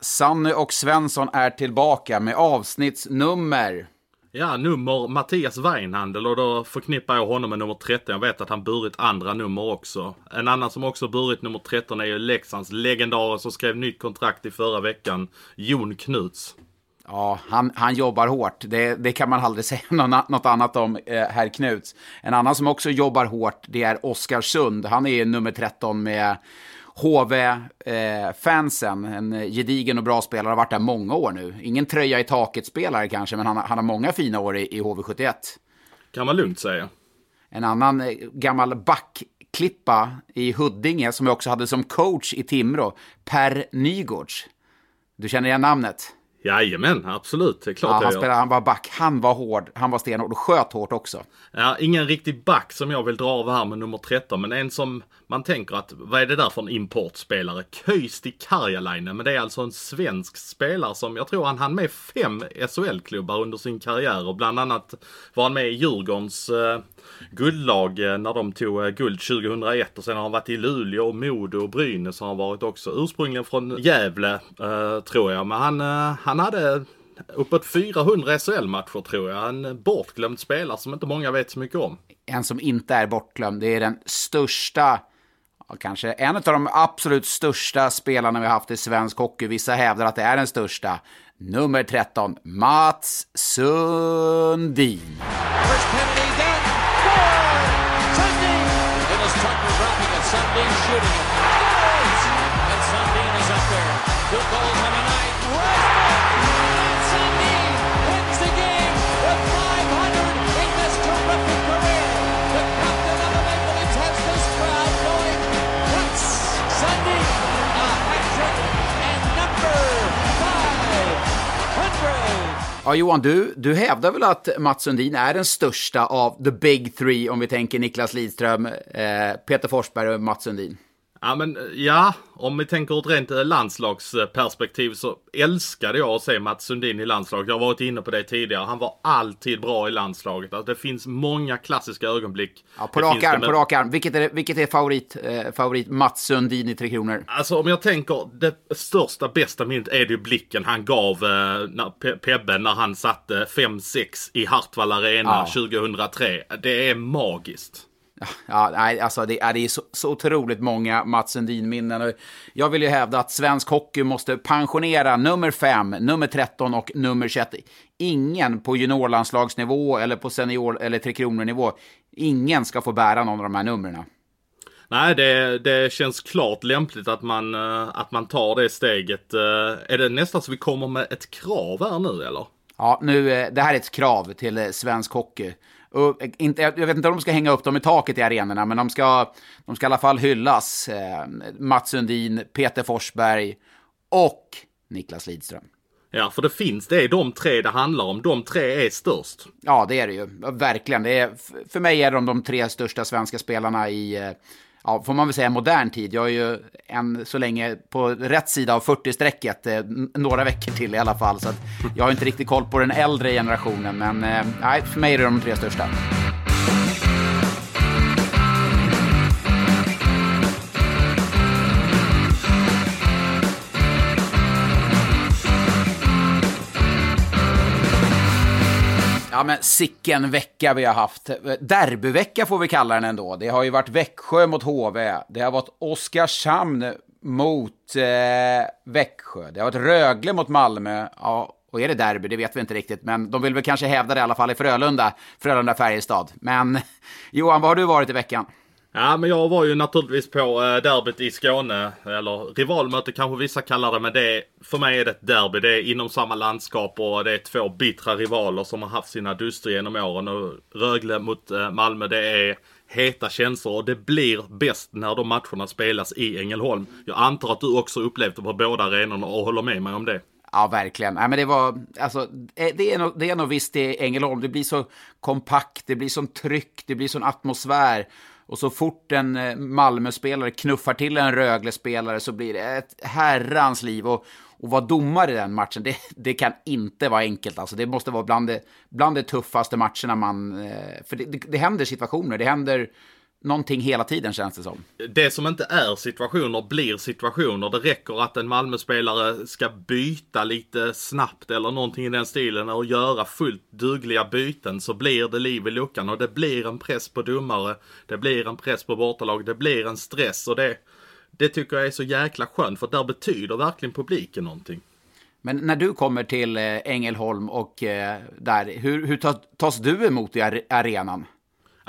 Sanny och Svensson är tillbaka med avsnittsnummer. Ja, nummer Mattias Weinhandel och då förknippar jag honom med nummer 13. Jag vet att han burit andra nummer också. En annan som också burit nummer 13 är ju Leksands legendaren som skrev nytt kontrakt i förra veckan, Jon Knuts. Ja, han, han jobbar hårt. Det, det kan man aldrig säga något annat om, eh, herr Knuts. En annan som också jobbar hårt, det är Oskar Sund. Han är nummer 13 med HV-fansen. Eh, en gedigen och bra spelare, har varit där många år nu. Ingen tröja i taket-spelare kanske, men han, han har många fina år i, i HV71. Kan man lugnt säga. En annan eh, gammal backklippa i Huddinge, som jag också hade som coach i Timrå, Per Nygårds. Du känner igen namnet? Jajamän, absolut. Det är klart ja, han, spelade, han var back, han var hård, han var stenhård och sköt hårt också. Ja, ingen riktig back som jag vill dra av här med nummer 13, men en som man tänker att, vad är det där för en importspelare? Köisti Karjalainen, men det är alltså en svensk spelare som, jag tror han hann med fem SHL-klubbar under sin karriär och bland annat var han med i Djurgårdens eh, guldlag eh, när de tog eh, guld 2001 och sen har han varit i Luleå, Modo och Brynäs har han varit också. Ursprungligen från Gävle eh, tror jag, men han, han hade uppåt 400 SHL-matcher tror jag. En bortglömd spelare som inte många vet så mycket om. En som inte är bortglömd, det är den största kanske en av de absolut största spelarna vi har haft i svensk hockey. Vissa hävdar att det är den största. Nummer 13, Mats Sundin. Sundin It is Tucker dropping it. Sundin shooting it. And Sundin is up there. Two goals on the night. Ja, Johan, du, du hävdar väl att Mats Sundin är den största av the big three, om vi tänker Niklas Lidström, eh, Peter Forsberg och Mats Sundin? Ja, men ja, om vi tänker ur ett rent eh, landslagsperspektiv så älskade jag att se Mats Sundin i landslaget. Jag har varit inne på det tidigare. Han var alltid bra i landslaget. Alltså, det finns många klassiska ögonblick. Ja, på rak arm, med... på rak arm. Vilket är, vilket är favorit, eh, favorit Mats Sundin i Tre Kronor? Alltså om jag tänker, det största, bästa minnet är det ju blicken han gav eh, när, Pe Pebbe när han satte 5-6 i Hartwall Arena ja. 2003. Det är magiskt. Ja, nej, alltså det, är, det är så, så otroligt många Mats Sundin-minnen. Jag vill ju hävda att svensk hockey måste pensionera nummer 5, nummer 13 och nummer 21. Ingen på juniorlandslagsnivå eller på senior eller Tre Kronor-nivå, ingen ska få bära någon av de här numren. Nej, det, det känns klart lämpligt att man, eh, att man tar det steget. Eh, är det nästan så vi kommer med ett krav här nu eller? Ja, nu, eh, det här är ett krav till svensk hockey. Och inte, jag vet inte om de ska hänga upp dem i taket i arenorna, men de ska, de ska i alla fall hyllas. Eh, Mats Sundin, Peter Forsberg och Niklas Lidström. Ja, för det finns, det är de tre det handlar om. De tre är störst. Ja, det är det ju. Verkligen. Det är, för mig är de de tre största svenska spelarna i, eh, ja, får man väl säga modern tid. Jag är ju än så länge på rätt sida av 40-strecket, eh, några veckor till i alla fall. Så jag har inte riktigt koll på den äldre generationen, men eh, nej, för mig är det de tre största. Ja, men sicken vecka vi har haft. Derbyvecka får vi kalla den ändå. Det har ju varit Växjö mot HV. Det har varit Oskarshamn mot eh, Växjö. Det har varit Rögle mot Malmö. Ja, och är det derby? Det vet vi inte riktigt. Men de vill väl kanske hävda det i alla fall i Frölunda. Frölunda-Färjestad. Men Johan, var har du varit i veckan? Ja, men jag var ju naturligtvis på eh, derbyt i Skåne. Eller rivalmöte kanske vissa kallar det. Men det är, för mig är det ett derby. Det är inom samma landskap och det är två bittra rivaler som har haft sina duster genom åren. Och Rögle mot eh, Malmö, det är heta känslor och det blir bäst när de matcherna spelas i Ängelholm. Jag antar att du också upplevt det på båda arenorna och håller med mig om det. Ja, verkligen. Nej, men det var, alltså, eh, det är nog, det är nog visst i Ängelholm. Det blir så kompakt, det blir sån tryck, det blir sån atmosfär. Och så fort en eh, Malmö-spelare knuffar till en Rögle-spelare så blir det ett herrans liv. Och, och vara domare i den matchen, det, det kan inte vara enkelt. Alltså, det måste vara bland de, bland de tuffaste matcherna man... Eh, för det, det, det händer situationer, det händer någonting hela tiden känns det som. Det som inte är situationer blir situationer. Det räcker att en Malmö-spelare ska byta lite snabbt eller någonting i den stilen och göra fullt dugliga byten så blir det liv i luckan och det blir en press på domare. Det blir en press på bortalag. Det blir en stress och det, det tycker jag är så jäkla skönt för där betyder verkligen publiken någonting. Men när du kommer till eh, Ängelholm och eh, där, hur, hur tas du emot i arenan?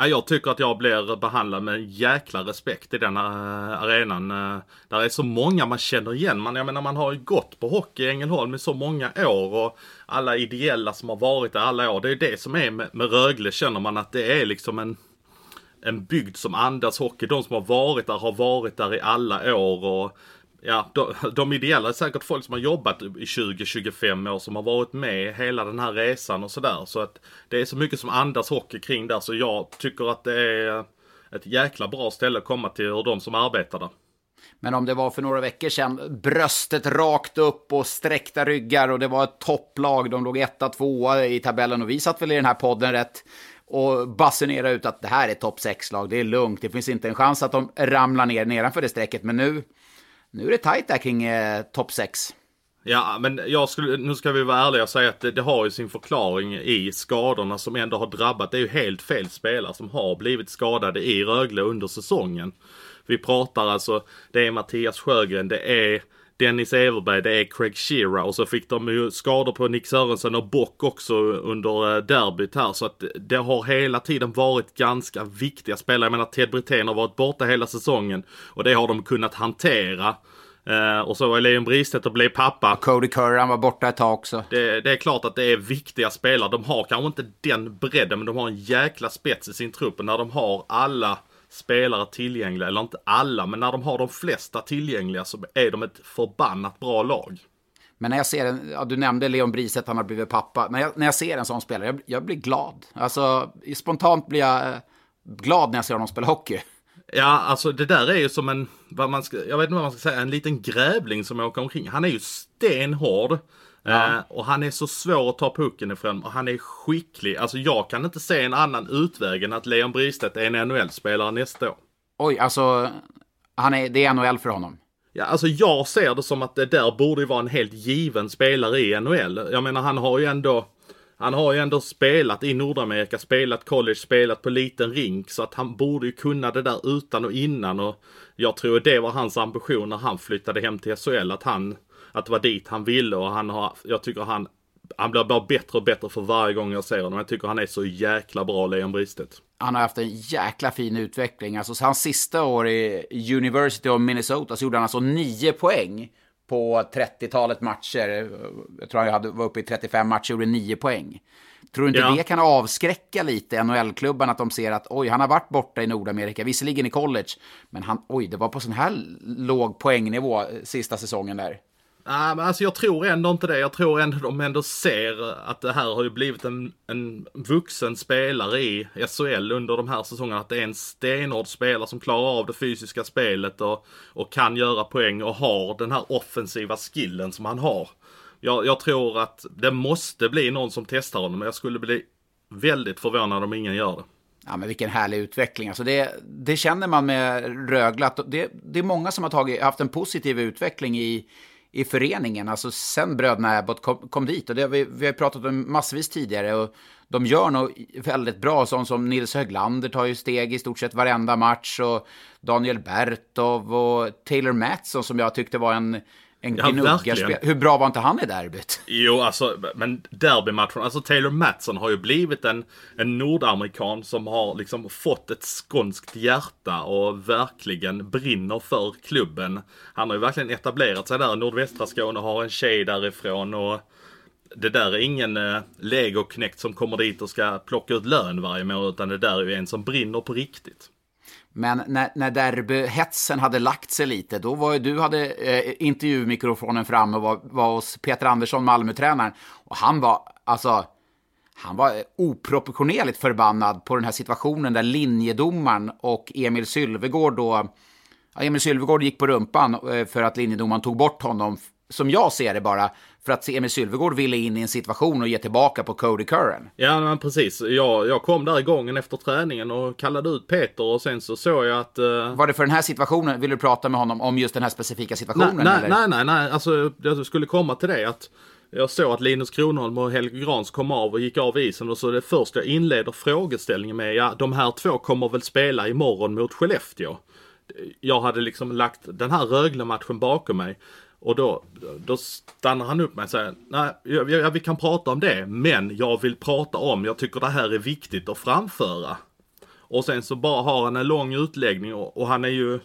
Jag tycker att jag blir behandlad med jäkla respekt i den eh, arenan. Eh, där är så många man känner igen. Man, jag menar, man har ju gått på hockey i Ängelholm i så många år och alla ideella som har varit där alla år. Det är det som är med, med Rögle känner man att det är liksom en, en bygd som andas hockey. De som har varit där har varit där i alla år. och ja, de, de ideella är säkert folk som har jobbat i 20-25 år som har varit med hela den här resan och sådär. Så att det är så mycket som andas hockey kring där så jag tycker att det är ett jäkla bra ställe att komma till och de som arbetar där. Men om det var för några veckor sedan, bröstet rakt upp och sträckta ryggar och det var ett topplag, de låg etta, tvåa i tabellen och vi satt väl i den här podden rätt och basunerade ut att det här är topp 6-lag, det är lugnt, det finns inte en chans att de ramlar ner nedanför det strecket, men nu nu är det tajt där kring eh, topp 6. Ja, men jag skulle, nu ska vi vara ärliga och säga att det, det, har ju sin förklaring i skadorna som ändå har drabbat. Det är ju helt fel spelare som har blivit skadade i Rögle under säsongen. Vi pratar alltså, det är Mattias Sjögren, det är Dennis Everberg, det är Craig Shearer och så fick de ju skador på Nick Sörensen och Bock också under eh, derbyt här. Så att det har hela tiden varit ganska viktiga spelare. Jag menar Ted Brithén har varit borta hela säsongen och det har de kunnat hantera. Uh, och så var Leon Bristedt och blev pappa. Cody Curran var borta ett tag också. Det, det, är klart att det är viktiga spelare. De har kanske inte den bredden, men de har en jäkla spets i sin trupp. När de har alla spelare tillgängliga, eller inte alla, men när de har de flesta tillgängliga så är de ett förbannat bra lag. Men när jag ser en, ja, du nämnde Leon Briset, han har blivit pappa. När jag, när jag ser en sån spelare, jag, jag blir glad. Alltså, spontant blir jag eh, glad när jag ser honom spela hockey. Ja, alltså det där är ju som en, vad man ska, jag vet inte vad man ska säga, en liten grävling som åker omkring. Han är ju stenhård. Ja. Eh, och han är så svår att ta pucken ifrån och han är skicklig. Alltså jag kan inte se en annan utväg än att Leon Bristedt är en NHL-spelare nästa år. Oj, alltså han är, det är NHL för honom? Ja, alltså jag ser det som att det där borde vara en helt given spelare i NHL. Jag menar han har ju ändå han har ju ändå spelat i Nordamerika, spelat college, spelat på liten rink. Så att han borde ju kunna det där utan och innan. Och jag tror det var hans ambition när han flyttade hem till SHL. Att han att det var dit han ville och han har, jag tycker han, han blir bara bättre och bättre för varje gång jag ser honom. Jag tycker han är så jäkla bra, Leon Bristedt. Han har haft en jäkla fin utveckling. Alltså hans sista år i University of Minnesota så gjorde han alltså nio poäng på 30-talet matcher. Jag tror han var uppe i 35 matcher och gjorde nio poäng. Tror du inte ja. det kan avskräcka lite NHL-klubbarna att de ser att oj, han har varit borta i Nordamerika, visserligen i college, men han, oj, det var på sån här låg poängnivå sista säsongen där. Nej, men alltså jag tror ändå inte det. Jag tror ändå de ändå ser att det här har ju blivit en, en vuxen spelare i SHL under de här säsongerna. Att det är en stenhård spelare som klarar av det fysiska spelet och, och kan göra poäng och har den här offensiva skillen som han har. Jag, jag tror att det måste bli någon som testar honom. Jag skulle bli väldigt förvånad om ingen gör det. Ja, men vilken härlig utveckling. Alltså det, det känner man med Rögle. Det, det är många som har tagit, haft en positiv utveckling i i föreningen, alltså sen bröderna Abbott kom, kom dit. Och det har vi, vi har pratat om massvis tidigare. Och de gör nog väldigt bra, sånt som Nils Höglander tar ju steg i stort sett varenda match. Och Daniel Bertov och Taylor Mattsson som jag tyckte var en en gnuggarspel. Hur bra var inte han i derbyt? Jo, alltså, men derbymatchen, alltså Taylor Matson har ju blivit en, en nordamerikan som har liksom fått ett skånskt hjärta och verkligen brinner för klubben. Han har ju verkligen etablerat sig där i nordvästra Skåne och har en tjej därifrån och det där är ingen eh, legoknäckt som kommer dit och ska plocka ut lön varje månad utan det där är ju en som brinner på riktigt. Men när, när derbyhetsen hade lagt sig lite, då var ju du hade eh, intervjumikrofonen framme och var, var hos Peter Andersson, Malmötränaren. Och han var, alltså, han var eh, oproportionerligt förbannad på den här situationen där linjedomaren och Emil Sylvegård då... Ja, Emil Sylvegård gick på rumpan eh, för att linjedomaren tog bort honom, som jag ser det bara, för att Emil Sylvegård ville in i en situation och ge tillbaka på Cody Curran. Ja, men precis. Jag, jag kom där gången efter träningen och kallade ut Peter och sen så såg jag att... Uh... Var det för den här situationen? Vill du prata med honom om just den här specifika situationen? Nej, nej, nej, nej, nej. Alltså jag skulle komma till det att jag såg att Linus Kronholm och Helge Grans kom av och gick av isen och så det första jag inleder frågeställningen med, ja de här två kommer väl spela imorgon mot Skellefteå. Jag hade liksom lagt den här Rögle-matchen bakom mig. Och då, då stannar han upp mig och säger, nej, ja, vi kan prata om det, men jag vill prata om, jag tycker det här är viktigt att framföra. Och sen så bara har han en lång utläggning och, och han är ju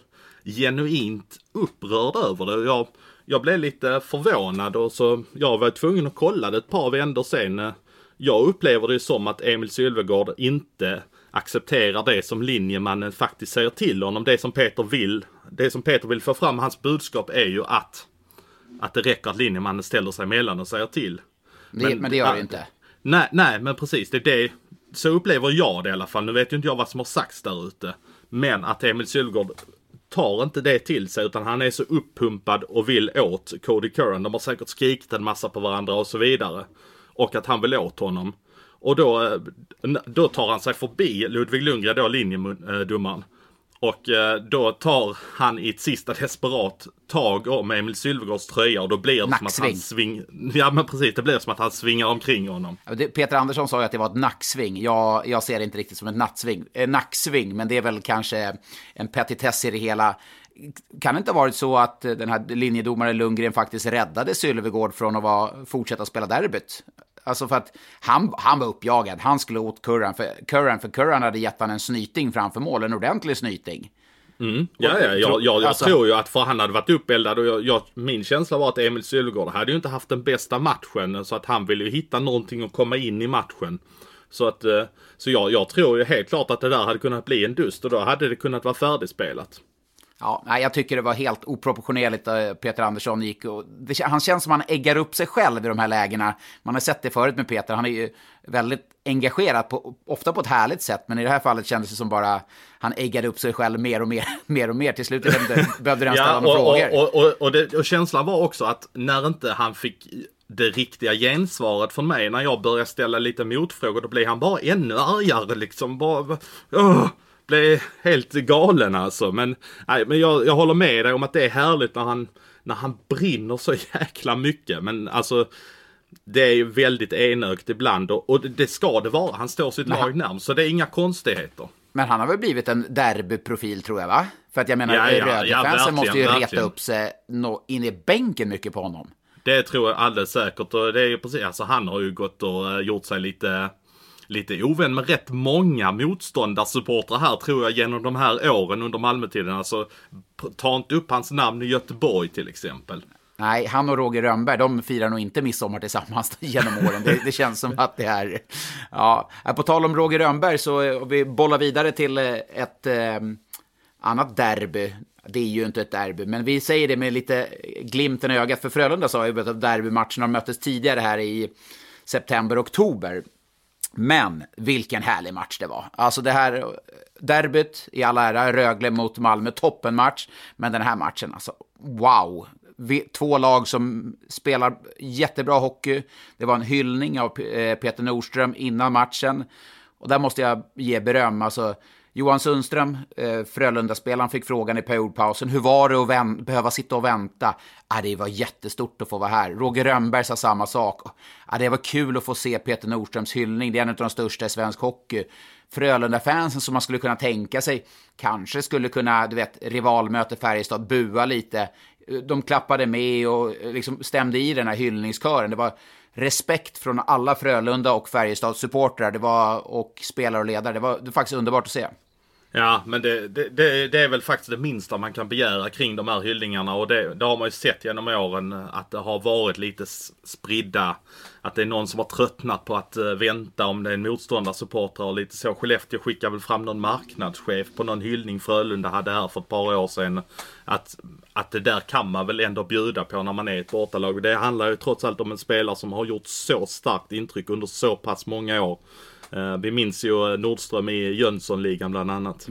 genuint upprörd över det. Jag, jag blev lite förvånad och så jag var tvungen att kolla det ett par vändor sen. Jag upplever det som att Emil Sylvegård inte accepterar det som linjemannen faktiskt säger till honom. Det som Peter vill, det som Peter vill få fram, hans budskap är ju att att det räcker att linjemannen ställer sig emellan och säger till. Det, men, men, det gör det inte. Nej, nej, men precis. Det det. Så upplever jag det i alla fall. Nu vet ju inte jag vad som har sagts där ute. Men att Emil Sylvegård tar inte det till sig utan han är så uppumpad och vill åt Cody Curran. De har säkert skrikit en massa på varandra och så vidare. Och att han vill åt honom. Och då, eh, då tar han sig förbi Ludvig Lundgren, då linjedomaren. Och eh, då tar han i ett sista desperat tag om Emil Sylvegårds tröja och då blir det nacksving. som att han sving... Ja men precis, det blir som att han svingar omkring honom. Peter Andersson sa ju att det var ett nacksving. Jag, jag ser det inte riktigt som ett nattsving, eh, nacksving, men det är väl kanske en petitess i det hela. Kan det inte ha varit så att den här linjedomaren Lundgren faktiskt räddade Sylvegård från att vara, fortsätta spela derbyt? Alltså för att han, han var uppjagad. Han skulle åt Curran. För Curran, för Curran hade gett han en snyting framför mål. En ordentlig snyting. Mm. Ja, ja, jag, jag, jag alltså, tror ju att för han hade varit uppeldad och jag, jag, min känsla var att Emil Sylvegård hade ju inte haft den bästa matchen. Så att han ville ju hitta någonting och komma in i matchen. Så att, eh, så jag, jag tror ju helt klart att det där hade kunnat bli en dust och då hade det kunnat vara färdigspelat. Ja, jag tycker det var helt oproportionerligt att Peter Andersson gick och... Det, han känns som han äggar upp sig själv i de här lägena. Man har sett det förut med Peter. Han är ju väldigt engagerad, på, ofta på ett härligt sätt. Men i det här fallet kändes det som bara han äggade upp sig själv mer och mer, mer och mer. Till slut behövde han ställa ja, några frågor. Och, och, och, det, och känslan var också att när inte han fick det riktiga gensvaret från mig när jag började ställa lite motfrågor, då blev han bara ännu argare liksom. Bara, oh blev helt galen alltså. Men, nej, men jag, jag håller med dig om att det är härligt när han, när han brinner så jäkla mycket. Men alltså, det är ju väldigt enögt ibland och, och det ska det vara. Han står sitt lag närmst, så det är inga konstigheter. Men han har väl blivit en derbyprofil tror jag va? För att jag menar, ja, ja, Rögle-fansen ja, måste ju verkligen. reta upp sig in i bänken mycket på honom. Det tror jag alldeles säkert och det är ju precis, alltså han har ju gått och eh, gjort sig lite lite ovän med rätt många motståndarsupportrar här tror jag genom de här åren under Malmötiden. Alltså, ta inte upp hans namn i Göteborg till exempel. Nej, han och Roger Rönnberg, de firar nog inte midsommar tillsammans genom åren. Det, det, känns som att det är... Ja, äh, på tal om Roger Rönnberg så eh, vi bollar vidare till eh, ett eh, annat derby. Det är ju inte ett derby, men vi säger det med lite glimten i ögat. För Frölunda sa ju att derbymatcherna möttes tidigare här i september-oktober. Men vilken härlig match det var. Alltså det här eh, derbyt i all ära, Rögle mot Malmö, toppenmatch. Men den här matchen, alltså wow. Två lag som spelar jättebra hockey. Det var en hyllning av eh, Peter Nordström innan matchen. Och där måste jag ge beröm. Alltså, Johan Sundström, eh, Frölunda-spelaren, fick frågan i periodpausen. Hur var det att behöva sitta och vänta? Ah, det var jättestort att få vara här. Roger Rönnberg sa samma sak. Ah, det var kul att få se Peter Nordströms hyllning. Det är en av de största i svensk hockey. Frölunda-fansen som man skulle kunna tänka sig kanske skulle kunna, du vet, rivalmöte Färjestad, bua lite. De klappade med och liksom stämde i den här hyllningskören. Det var respekt från alla Frölunda och Färjestad-supportrar, Det var, och spelare och ledare. Det var, det var faktiskt underbart att se. Ja, men det, det, det, det är väl faktiskt det minsta man kan begära kring de här hyllningarna. Och det, det har man ju sett genom åren att det har varit lite spridda. Att det är någon som har tröttnat på att eh, vänta om det är en motståndarsupporter och lite så. Skellefteå skickar väl fram någon marknadschef på någon hyllning Frölunda hade här för ett par år sedan. Att, att det där kan man väl ändå bjuda på när man är ett bortalag. Det handlar ju trots allt om en spelare som har gjort så starkt intryck under så pass många år. Eh, Vi minns ju Nordström i Jönssonligan bland annat.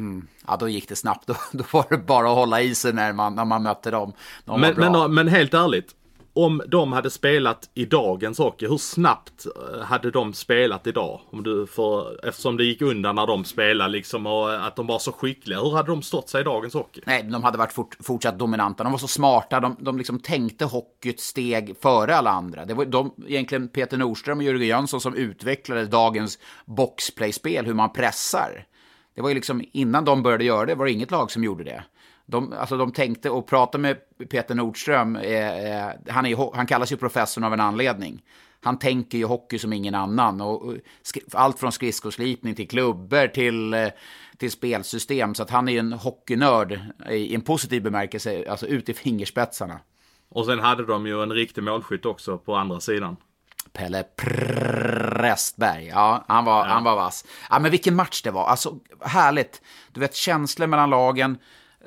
Ja, då gick det snabbt. Då, då var det bara att hålla i sig när man, när man mötte dem. De Men, men, men helt ärligt. Om de hade spelat i dagens hockey, hur snabbt eh, hade de spelat idag? Om du för, eftersom det gick undan när de spelade liksom och eh, att de var så skickliga. Hur hade de stått sig i dagens hockey? Nej, de hade varit fort, fortsatt dominanta. De var så smarta. De, de liksom tänkte hockey ett steg före alla andra. Det var de, egentligen Peter Nordström och Jörgen Jönsson som utvecklade dagens boxplayspel, hur man pressar. Det var ju liksom, innan de började göra det var det inget lag som gjorde det. De, alltså de tänkte, och prata med Peter Nordström, eh, han, är, han kallas ju professorn av en anledning. Han tänker ju hockey som ingen annan. Och, och allt från skridskoslipning till klubbor till, eh, till spelsystem. Så att han är ju en hockeynörd i, i en positiv bemärkelse, alltså ut i fingerspetsarna. Och sen hade de ju en riktig målskytt också på andra sidan. Pelle Prästberg. Ja, han var, han var vass. Ja, men vilken match det var. Alltså, härligt. Du vet, känslor mellan lagen.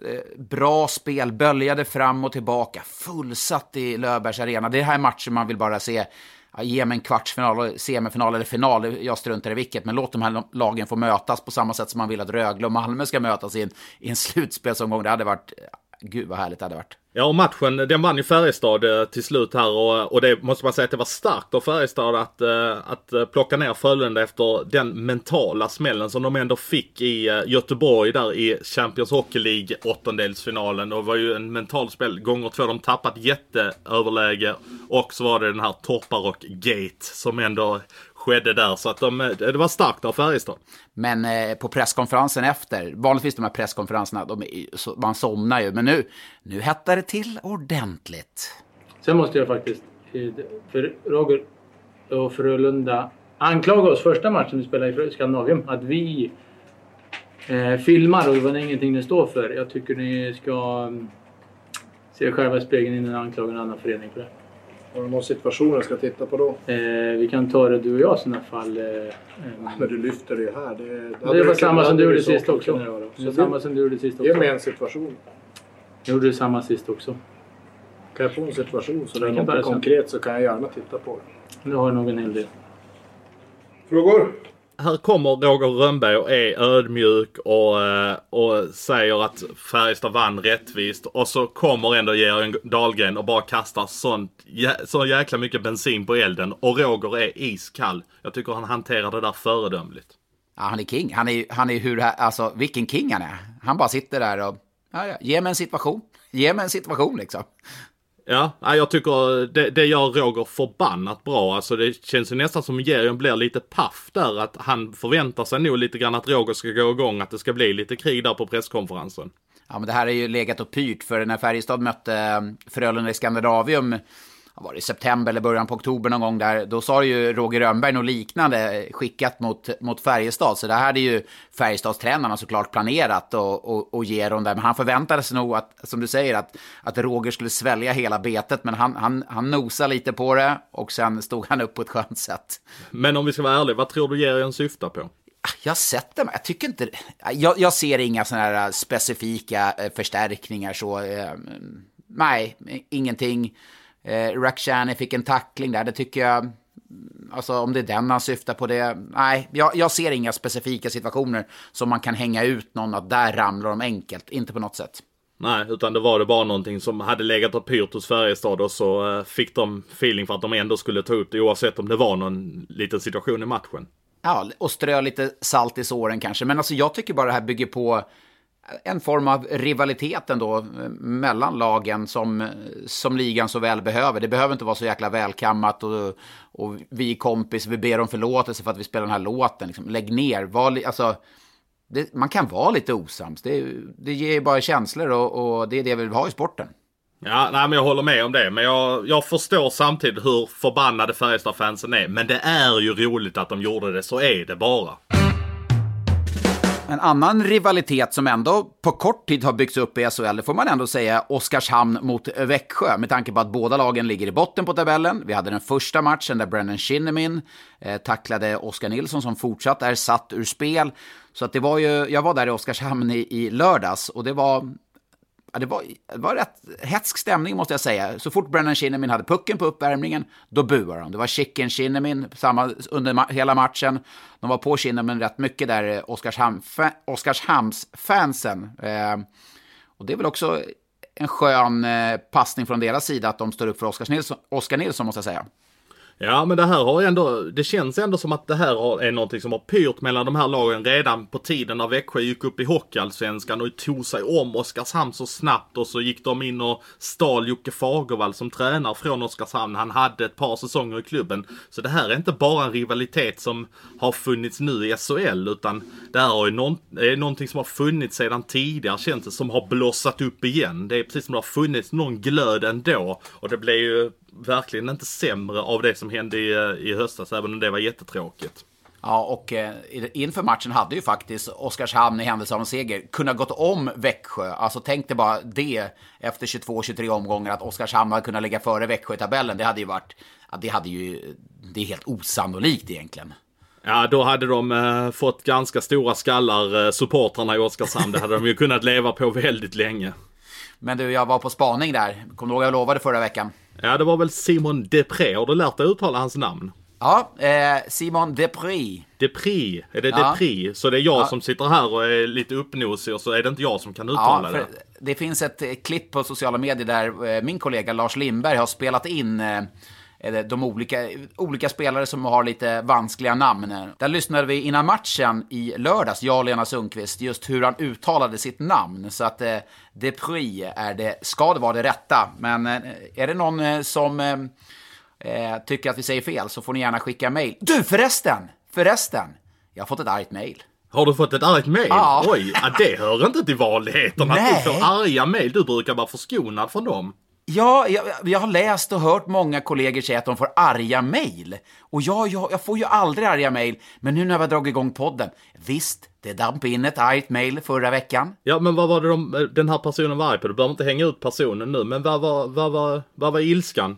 Eh, bra spel, böljade fram och tillbaka. Fullsatt i Löfbergs arena. Det här är matcher man vill bara se. Ja, ge mig en kvartsfinal, semifinal eller final. Jag struntar i vilket. Men låt de här lagen få mötas på samma sätt som man vill att Rögle och Malmö ska mötas i en, i en slutspelsomgång. Det hade varit... Gud vad härligt det hade varit. Ja, och matchen den vann ju Färjestad eh, till slut här och, och det måste man säga att det var starkt av Färjestad att, eh, att eh, plocka ner Frölunda efter den mentala smällen som de ändå fick i Göteborg där i Champions Hockey League åttondelsfinalen. Och det var ju en mental spel. Gånger två de tappat jätteöverläge och så var det den här Torparok-gate som ändå skedde där. Så att de, eh, det var starkt av Färjestad. Men eh, på presskonferensen efter, vanligtvis de här presskonferenserna, de man somnar ju. Men nu, nu hettar det till ordentligt. Sen måste jag faktiskt, eh, för Roger och Frölunda anklaga oss första matchen vi spelade i Skandinavium att vi eh, filmar och det var ingenting ni står för. Jag tycker ni ska mm, se själva i spegeln innan ni anklagar en annan förening för det. Har du någon situation jag ska titta på då? Eh, vi kan ta det du och jag i sådana fall. Eh, eh, Men du lyfter det ju här. Det, det var samma som du gjorde sist också. Det var samma du, som du gjorde sist ge mig också. en situation. Jag gjorde samma sist också. Kan jag få en situation så det är något det konkret så kan jag gärna titta på det. Nu har nog en hel del. Frågor? Här kommer Roger Rönnberg och är ödmjuk och, eh, och säger att Färjestad vann rättvist. Och så kommer ändå Georg Dahlgren och bara kastar sånt, så jäkla mycket bensin på elden. Och Roger är iskall. Jag tycker han hanterar det där föredömligt. Ja, han är king. Han är, han är hur, alltså vilken king han är. Han bara sitter där och, ja, ja, ge mig en situation. Ge mig en situation liksom. Ja, jag tycker det, det gör Roger förbannat bra. Alltså det känns ju nästan som Georg blir lite paff där. Att han förväntar sig nog lite grann att Roger ska gå igång. Att det ska bli lite krig där på presskonferensen. Ja, men det här är ju legat och pyrt, för när Färjestad mötte eh, Frölunda i Skandinavium, var det i september eller början på oktober någon gång där, då sa ju Roger Rönnberg något liknande skickat mot, mot Färjestad. Så det här hade ju Färjestadstränarna såklart planerat och, och, och ge dem där. Men han förväntade sig nog att, som du säger, att, att Roger skulle svälja hela betet. Men han, han, han nosade lite på det och sen stod han upp på ett skönt sätt. Men om vi ska vara ärliga, vad tror du Georg syftar på? Jag har sett dem. Jag tycker inte... Jag, jag ser inga sådana här specifika eh, förstärkningar så. Eh, nej, ingenting. Eh, Rakhshani fick en tackling där. Det tycker jag... Alltså om det är den han syftar på det. Nej, jag, jag ser inga specifika situationer som man kan hänga ut någon att där ramlar de enkelt. Inte på något sätt. Nej, utan det var det bara någonting som hade legat och pyrt hos Färjestad och så eh, fick de feeling för att de ändå skulle ta upp det oavsett om det var någon liten situation i matchen. Ja, och strö lite salt i såren kanske. Men alltså jag tycker bara det här bygger på en form av rivalitet ändå eh, mellan lagen som, eh, som ligan så väl behöver. Det behöver inte vara så jäkla välkammat och, och vi är kompis, vi ber om förlåtelse för att vi spelar den här låten. Liksom. Lägg ner, var, alltså, det, man kan vara lite osams. Det, det ger ju bara känslor och, och det är det vi vill ha i sporten. Ja, nej men jag håller med om det. Men jag, jag förstår samtidigt hur förbannade Färjestad-fansen är. Men det är ju roligt att de gjorde det, så är det bara. En annan rivalitet som ändå på kort tid har byggts upp i SHL, det får man ändå säga, Oskarshamn mot Växjö, med tanke på att båda lagen ligger i botten på tabellen. Vi hade den första matchen där Brennan Shinnimin eh, tacklade Oskar Nilsson som fortsatt är satt ur spel. Så att det var ju, jag var där i Oskarshamn i, i lördags och det var Ja, det, var, det var rätt hetsk stämning måste jag säga. Så fort Brennan Shinnimin hade pucken på uppvärmningen, då buade de. Det var Chicken Shinnimin samma, under ma hela matchen. De var på Shinnimin rätt mycket där, eh, Oskarshamn, Oskarshamns-fansen. Eh, och det är väl också en skön eh, passning från deras sida att de står upp för Oskar Nilsson, Oskar Nilsson måste jag säga. Ja, men det här har ändå, det känns ändå som att det här är någonting som har pyrt mellan de här lagen redan på tiden när Växjö gick upp i Hockeyallsvenskan och tog sig om Oskarshamn så snabbt och så gick de in och stal Jocke Fagervall som tränare från Oskarshamn. Han hade ett par säsonger i klubben. Så det här är inte bara en rivalitet som har funnits nu i SHL utan det här är, någon, är någonting som har funnits sedan tidigare känns det som har blossat upp igen. Det är precis som det har funnits någon glöd ändå och det blev ju verkligen inte sämre av det som hände i, i höstas, även om det var jättetråkigt. Ja, och eh, inför matchen hade ju faktiskt Oskarshamn i händelse av en seger kunnat gått om Växjö. Alltså tänk dig bara det efter 22-23 omgångar att Oskarshamn hade kunnat ligga före Växjö i tabellen. Det hade ju varit, ja, det hade ju, det är helt osannolikt egentligen. Ja, då hade de eh, fått ganska stora skallar, eh, supportrarna i Oskarshamn. Det hade de ju kunnat leva på väldigt länge. Men du, jag var på spaning där. Kommer du ihåg jag lovade förra veckan? Ja, det var väl Simon Depré. Har du lärt dig uttala hans namn? Ja, eh, Simon Depré. Depré, är det ja. Depré? Så det är jag ja. som sitter här och är lite uppnosig och så är det inte jag som kan uttala ja, det. Det finns ett eh, klipp på sociala medier där eh, min kollega Lars Lindberg har spelat in eh, de olika, olika spelare som har lite vanskliga namn. Där lyssnade vi innan matchen i lördags, jag och Lena Sundqvist, just hur han uttalade sitt namn. Så att eh, Depry är det, ska det vara det rätta. Men eh, är det någon eh, som eh, eh, tycker att vi säger fel så får ni gärna skicka mail. Du förresten! Förresten! Jag har fått ett argt mail. Har du fått ett argt mail? Ja. Oj, det hör inte till vanligheterna att du får arga mail. Du brukar vara förskonad från dem. Ja, jag, jag, har läst och hört många kollegor säga att de får arga mejl. Och jag, jag, jag, får ju aldrig arga mejl, men nu när vi har dragit igång podden, visst, det damp in ett argt mejl förra veckan. Ja, men vad var det de, den här personen var arg på? Du behöver inte hänga ut personen nu, men vad var, vad var, vad var ilskan?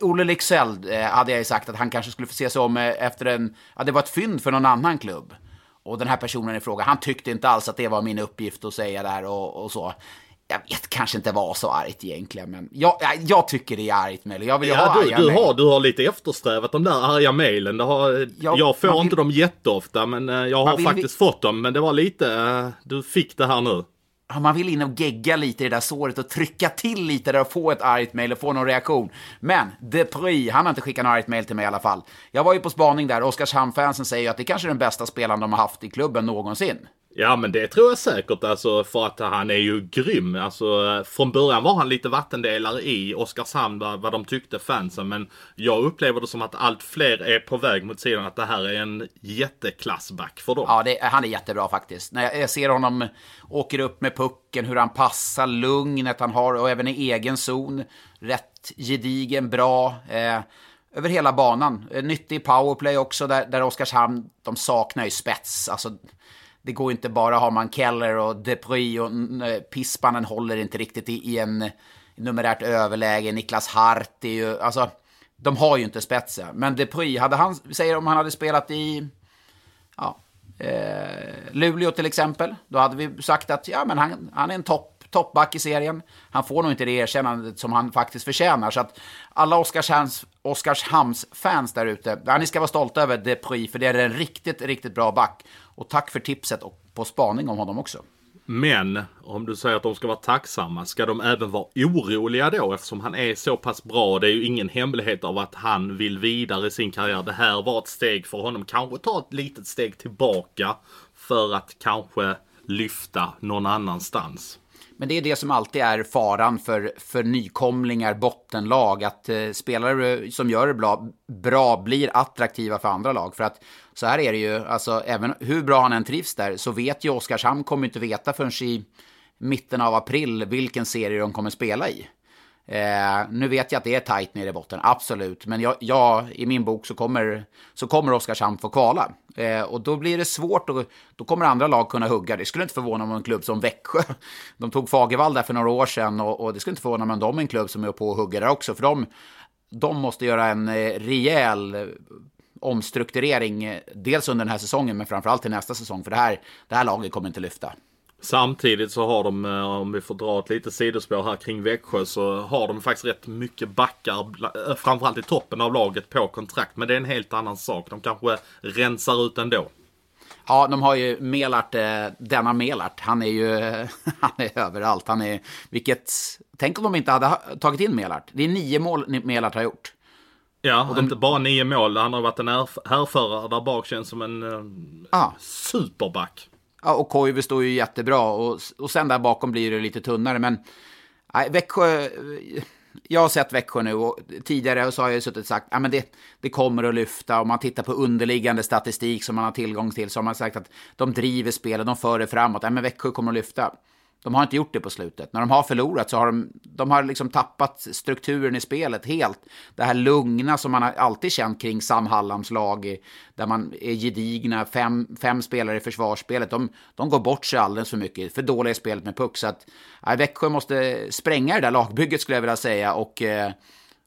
Olle Lycksell eh, hade jag ju sagt att han kanske skulle få se sig om eh, efter en, ja det var ett fynd för någon annan klubb. Och den här personen i fråga, han tyckte inte alls att det var min uppgift att säga där och, och så jag vet, kanske inte var så argt egentligen, men jag, jag tycker det är argt mejl. Jag vill ja, ha du, du har, du har lite eftersträvat de där arga mejlen. Jag, jag får vill, inte dem jätteofta, men eh, jag har faktiskt vi... fått dem. Men det var lite, eh, du fick det här nu. Man vill in och gegga lite i det där såret och trycka till lite där och få ett argt mejl och få någon reaktion. Men Depry, han har inte skickat något argt mejl till mig i alla fall. Jag var ju på spaning där, Oskarshamn-fansen säger ju att det kanske är den bästa spelaren de har haft i klubben någonsin. Ja men det tror jag säkert alltså för att han är ju grym. Alltså från början var han lite vattendelare i Oskarshamn vad, vad de tyckte fansen. Men jag upplever det som att allt fler är på väg mot sidan att det här är en jätteklassback för dem. Ja, det, han är jättebra faktiskt. När jag, ser honom åker upp med pucken, hur han passar, lugnet han har och även i egen zon. Rätt gedigen, bra. Eh, över hela banan. Eh, nyttig powerplay också där, där Oskarshamn, de saknar ju spets. Alltså, det går inte bara har man Keller och Depry och Pispanen håller inte riktigt i, i en numerärt överläge. Niklas Hart är ju, alltså, de har ju inte spetsen. Men Depry, hade han, säger om han hade spelat i, ja, eh, Luleå till exempel, då hade vi sagt att ja, men han, han är en topp toppback i serien. Han får nog inte det erkännandet som han faktiskt förtjänar. Så att alla Oskarshamns, Oskarshamns-fans där ute, ja, ni ska vara stolta över Depuy, för det är en riktigt, riktigt bra back. Och tack för tipset och på spaning om honom också. Men om du säger att de ska vara tacksamma, ska de även vara oroliga då eftersom han är så pass bra? Det är ju ingen hemlighet av att han vill vidare i sin karriär. Det här var ett steg för honom. Kanske ta ett litet steg tillbaka för att kanske lyfta någon annanstans. Men det är det som alltid är faran för, för nykomlingar, bottenlag, att eh, spelare som gör det bra, bra blir attraktiva för andra lag. För att så här är det ju, alltså även hur bra han än trivs där, så vet ju Oskarshamn kommer inte veta förrän i mitten av april vilken serie de kommer spela i. Eh, nu vet jag att det är tajt nere i botten, absolut. Men jag, jag, i min bok så kommer, så kommer Oskarshamn få kvala. Eh, och då blir det svårt och då kommer andra lag kunna hugga. Det skulle inte förvåna om en klubb som Växjö, de tog Fagervall där för några år sedan och, och det skulle inte förvåna mig om de är en klubb som är på och hugger där också. För de, de måste göra en eh, rejäl eh, omstrukturering, eh, dels under den här säsongen men framförallt till nästa säsong. För det här, det här laget kommer inte lyfta. Samtidigt så har de, eh, om vi får dra ett litet sidospår här kring Växjö, så har de faktiskt rätt mycket backar, eh, framförallt i toppen av laget, på kontrakt. Men det är en helt annan sak. De kanske rensar ut ändå. Ja, de har ju Melart, eh, denna Melart. Han är ju han är överallt. Han är, vilket, tänk om de inte hade ha- tagit in Melart. Det är nio mål Melart har gjort. Ja, och inte bara nio mål. Han har varit en härf- härförare där bak, känns som en Ja. superback. Ja, och Koivu står ju jättebra. Och, och sen där bakom blir det lite tunnare. Men nej, Växjö... Jag har sett Växjö nu och tidigare så har jag suttit och sagt att det, det kommer att lyfta. Om man tittar på underliggande statistik som man har tillgång till så har man sagt att de driver spelet, de för det framåt. Ja, men Växjö kommer att lyfta. De har inte gjort det på slutet. När de har förlorat så har de, de har liksom tappat strukturen i spelet helt. Det här lugna som man har alltid känt kring Sam Hallams lag, där man är gedigna, fem, fem spelare i försvarsspelet. De, de går bort sig alldeles för mycket, för dåliga i spelet med puck. Så att ja, Växjö måste spränga det där lagbygget skulle jag vilja säga och, eh,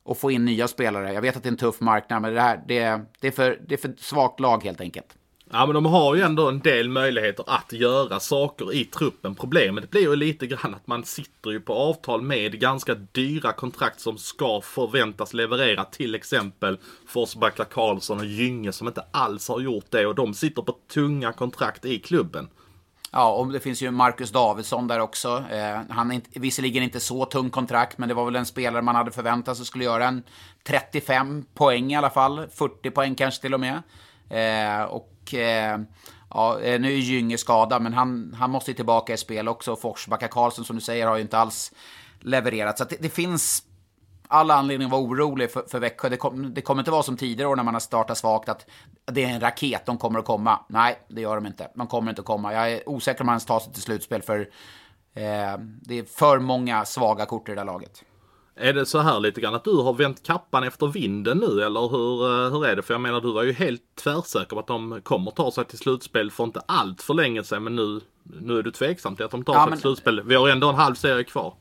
och få in nya spelare. Jag vet att det är en tuff marknad, men det, här, det, det, är, för, det är för svagt lag helt enkelt. Ja men de har ju ändå en del möjligheter att göra saker i truppen. Problemet blir ju lite grann att man sitter ju på avtal med ganska dyra kontrakt som ska förväntas leverera. Till exempel Forsbacka Karlsson och Gynge som inte alls har gjort det och de sitter på tunga kontrakt i klubben. Ja, och det finns ju Marcus Davidsson där också. Eh, han är inte, visserligen inte så tung kontrakt, men det var väl en spelare man hade förväntat sig skulle göra en 35 poäng i alla fall. 40 poäng kanske till och med. Eh, och eh, ja, eh, nu är Gynge skadad, men han, han måste ju tillbaka i spel också. Forsbacka Karlsson, som du säger, har ju inte alls levererat. Så att det, det finns alla anledningar att vara orolig för, för Växjö. Det, kom, det kommer inte vara som tidigare år när man har startat svagt att det är en raket, de kommer att komma. Nej, det gör de inte. De kommer inte att komma. Jag är osäker om man ens tar sig till slutspel för eh, det är för många svaga kort i det där laget. Är det så här lite grann att du har vänt kappan efter vinden nu eller hur, eh, hur är det? För jag menar du var ju helt tvärsäker på att de kommer ta sig till slutspel för inte allt för länge sedan men nu, nu är du tveksam till att de tar Ja, sig men- till slutspel. Vi har ändå en halv serie kvar.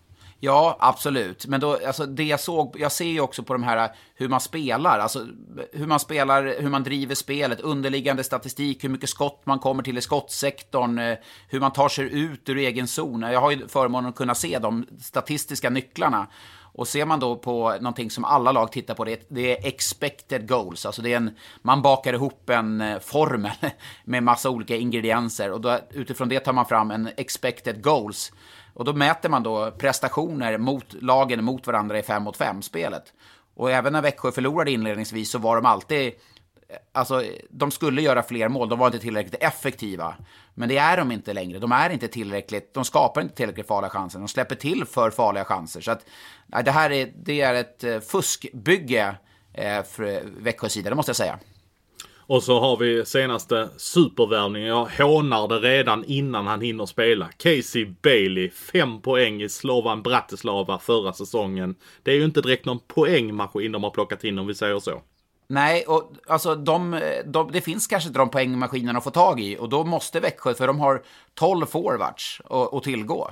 Ja, absolut. Men då, alltså det jag såg, jag ser ju också på de här hur man spelar, alltså hur man spelar, hur man driver spelet, underliggande statistik, hur mycket skott man kommer till i skottsektorn, eh, hur man tar sig ut ur egen zon. Jag har ju förmånen att kunna se de statistiska nycklarna. Och ser man då på någonting som alla lag tittar på, det är, det är expected goals. Alltså det är en, man bakar ihop en eh, formel med massa olika ingredienser. Och då, utifrån det tar man fram en expected goals. Och då mäter man då prestationer mot lagen mot varandra i 5 mot 5 spelet. Och även när Växjö förlorade inledningsvis så var de alltid Alltså, de skulle göra fler mål, de var inte tillräckligt effektiva. Men det är de inte längre. De är inte tillräckligt, de skapar inte tillräckligt farliga chanser. De släpper till för farliga chanser. Så att, det här är, det är ett eh, fuskbygge eh, för Växjös sida, det måste jag säga. Och så har vi senaste supervärvningen. Jag hånar det redan innan han hinner spela. Casey Bailey, fem poäng i Slovan Bratislava förra säsongen. Det är ju inte direkt någon poängmaskin de har plockat in om vi säger så. Nej, och alltså de, de, det finns kanske inte de poängmaskinerna att få tag i. Och då måste Växjö, för de har 12 forwards att, tillgå.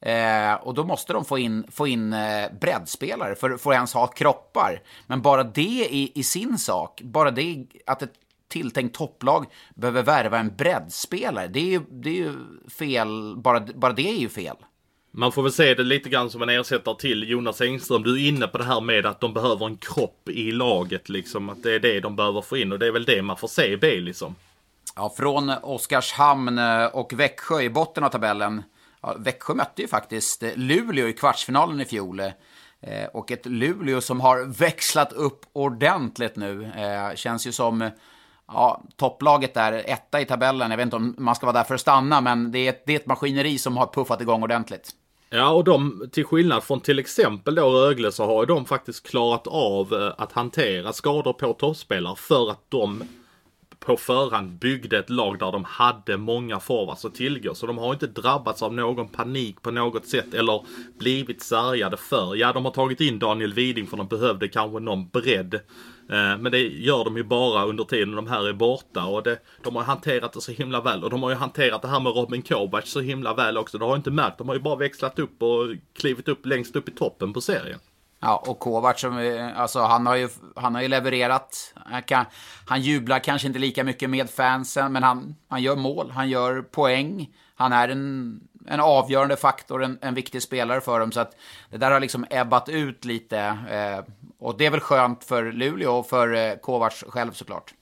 Eh, och då måste de få in, få in eh, breddspelare för, för att ens ha kroppar. Men bara det i, i sin sak, bara det att ett tilltänkt topplag behöver värva en breddspelare, det är ju, det är ju fel, bara, bara det är ju fel. Man får väl se det lite grann som en ersättare till Jonas Engström. Du är inne på det här med att de behöver en kropp i laget liksom. Att det är det de behöver få in och det är väl det man får se Bailey som. Ja, från Oskarshamn eh, och Växjö i botten av tabellen. Ja, Växjö mötte ju faktiskt eh, Luleå i kvartsfinalen i fjol. Eh, Och ett Luleå som har växlat upp ordentligt nu. Eh, Känns ju som ja, topplaget där, etta i tabellen. Jag vet inte om man ska vara där för att stanna, men det är ett, det är ett maskineri som har puffat igång ordentligt. Ja, och de, till skillnad från till exempel då Rögle, så har ju de faktiskt klarat av eh, att hantera skador på toppspelare för att de på förhand byggde ett lag där de hade många forwards att tillgå. Så de har inte drabbats av någon panik på något sätt eller blivit sargade för. Ja, de har tagit in Daniel Widing för de behövde kanske någon bredd. Eh, men det gör de ju bara under tiden de här är borta och det, de har hanterat det så himla väl. Och de har ju hanterat det här med Robin Kovac så himla väl också. Det har jag inte märkt. De har ju bara växlat upp och klivit upp längst upp i toppen på serien. Ja, och Kovac, som, alltså, han, har ju, han har ju levererat. Han, kan, han jublar kanske inte lika mycket med fansen, men han, han gör mål, han gör poäng. Han är en, en avgörande faktor, en, en viktig spelare för dem. Så att det där har liksom ebbat ut lite. Eh, och det är väl skönt för Luleå och för eh, Kovacs själv såklart.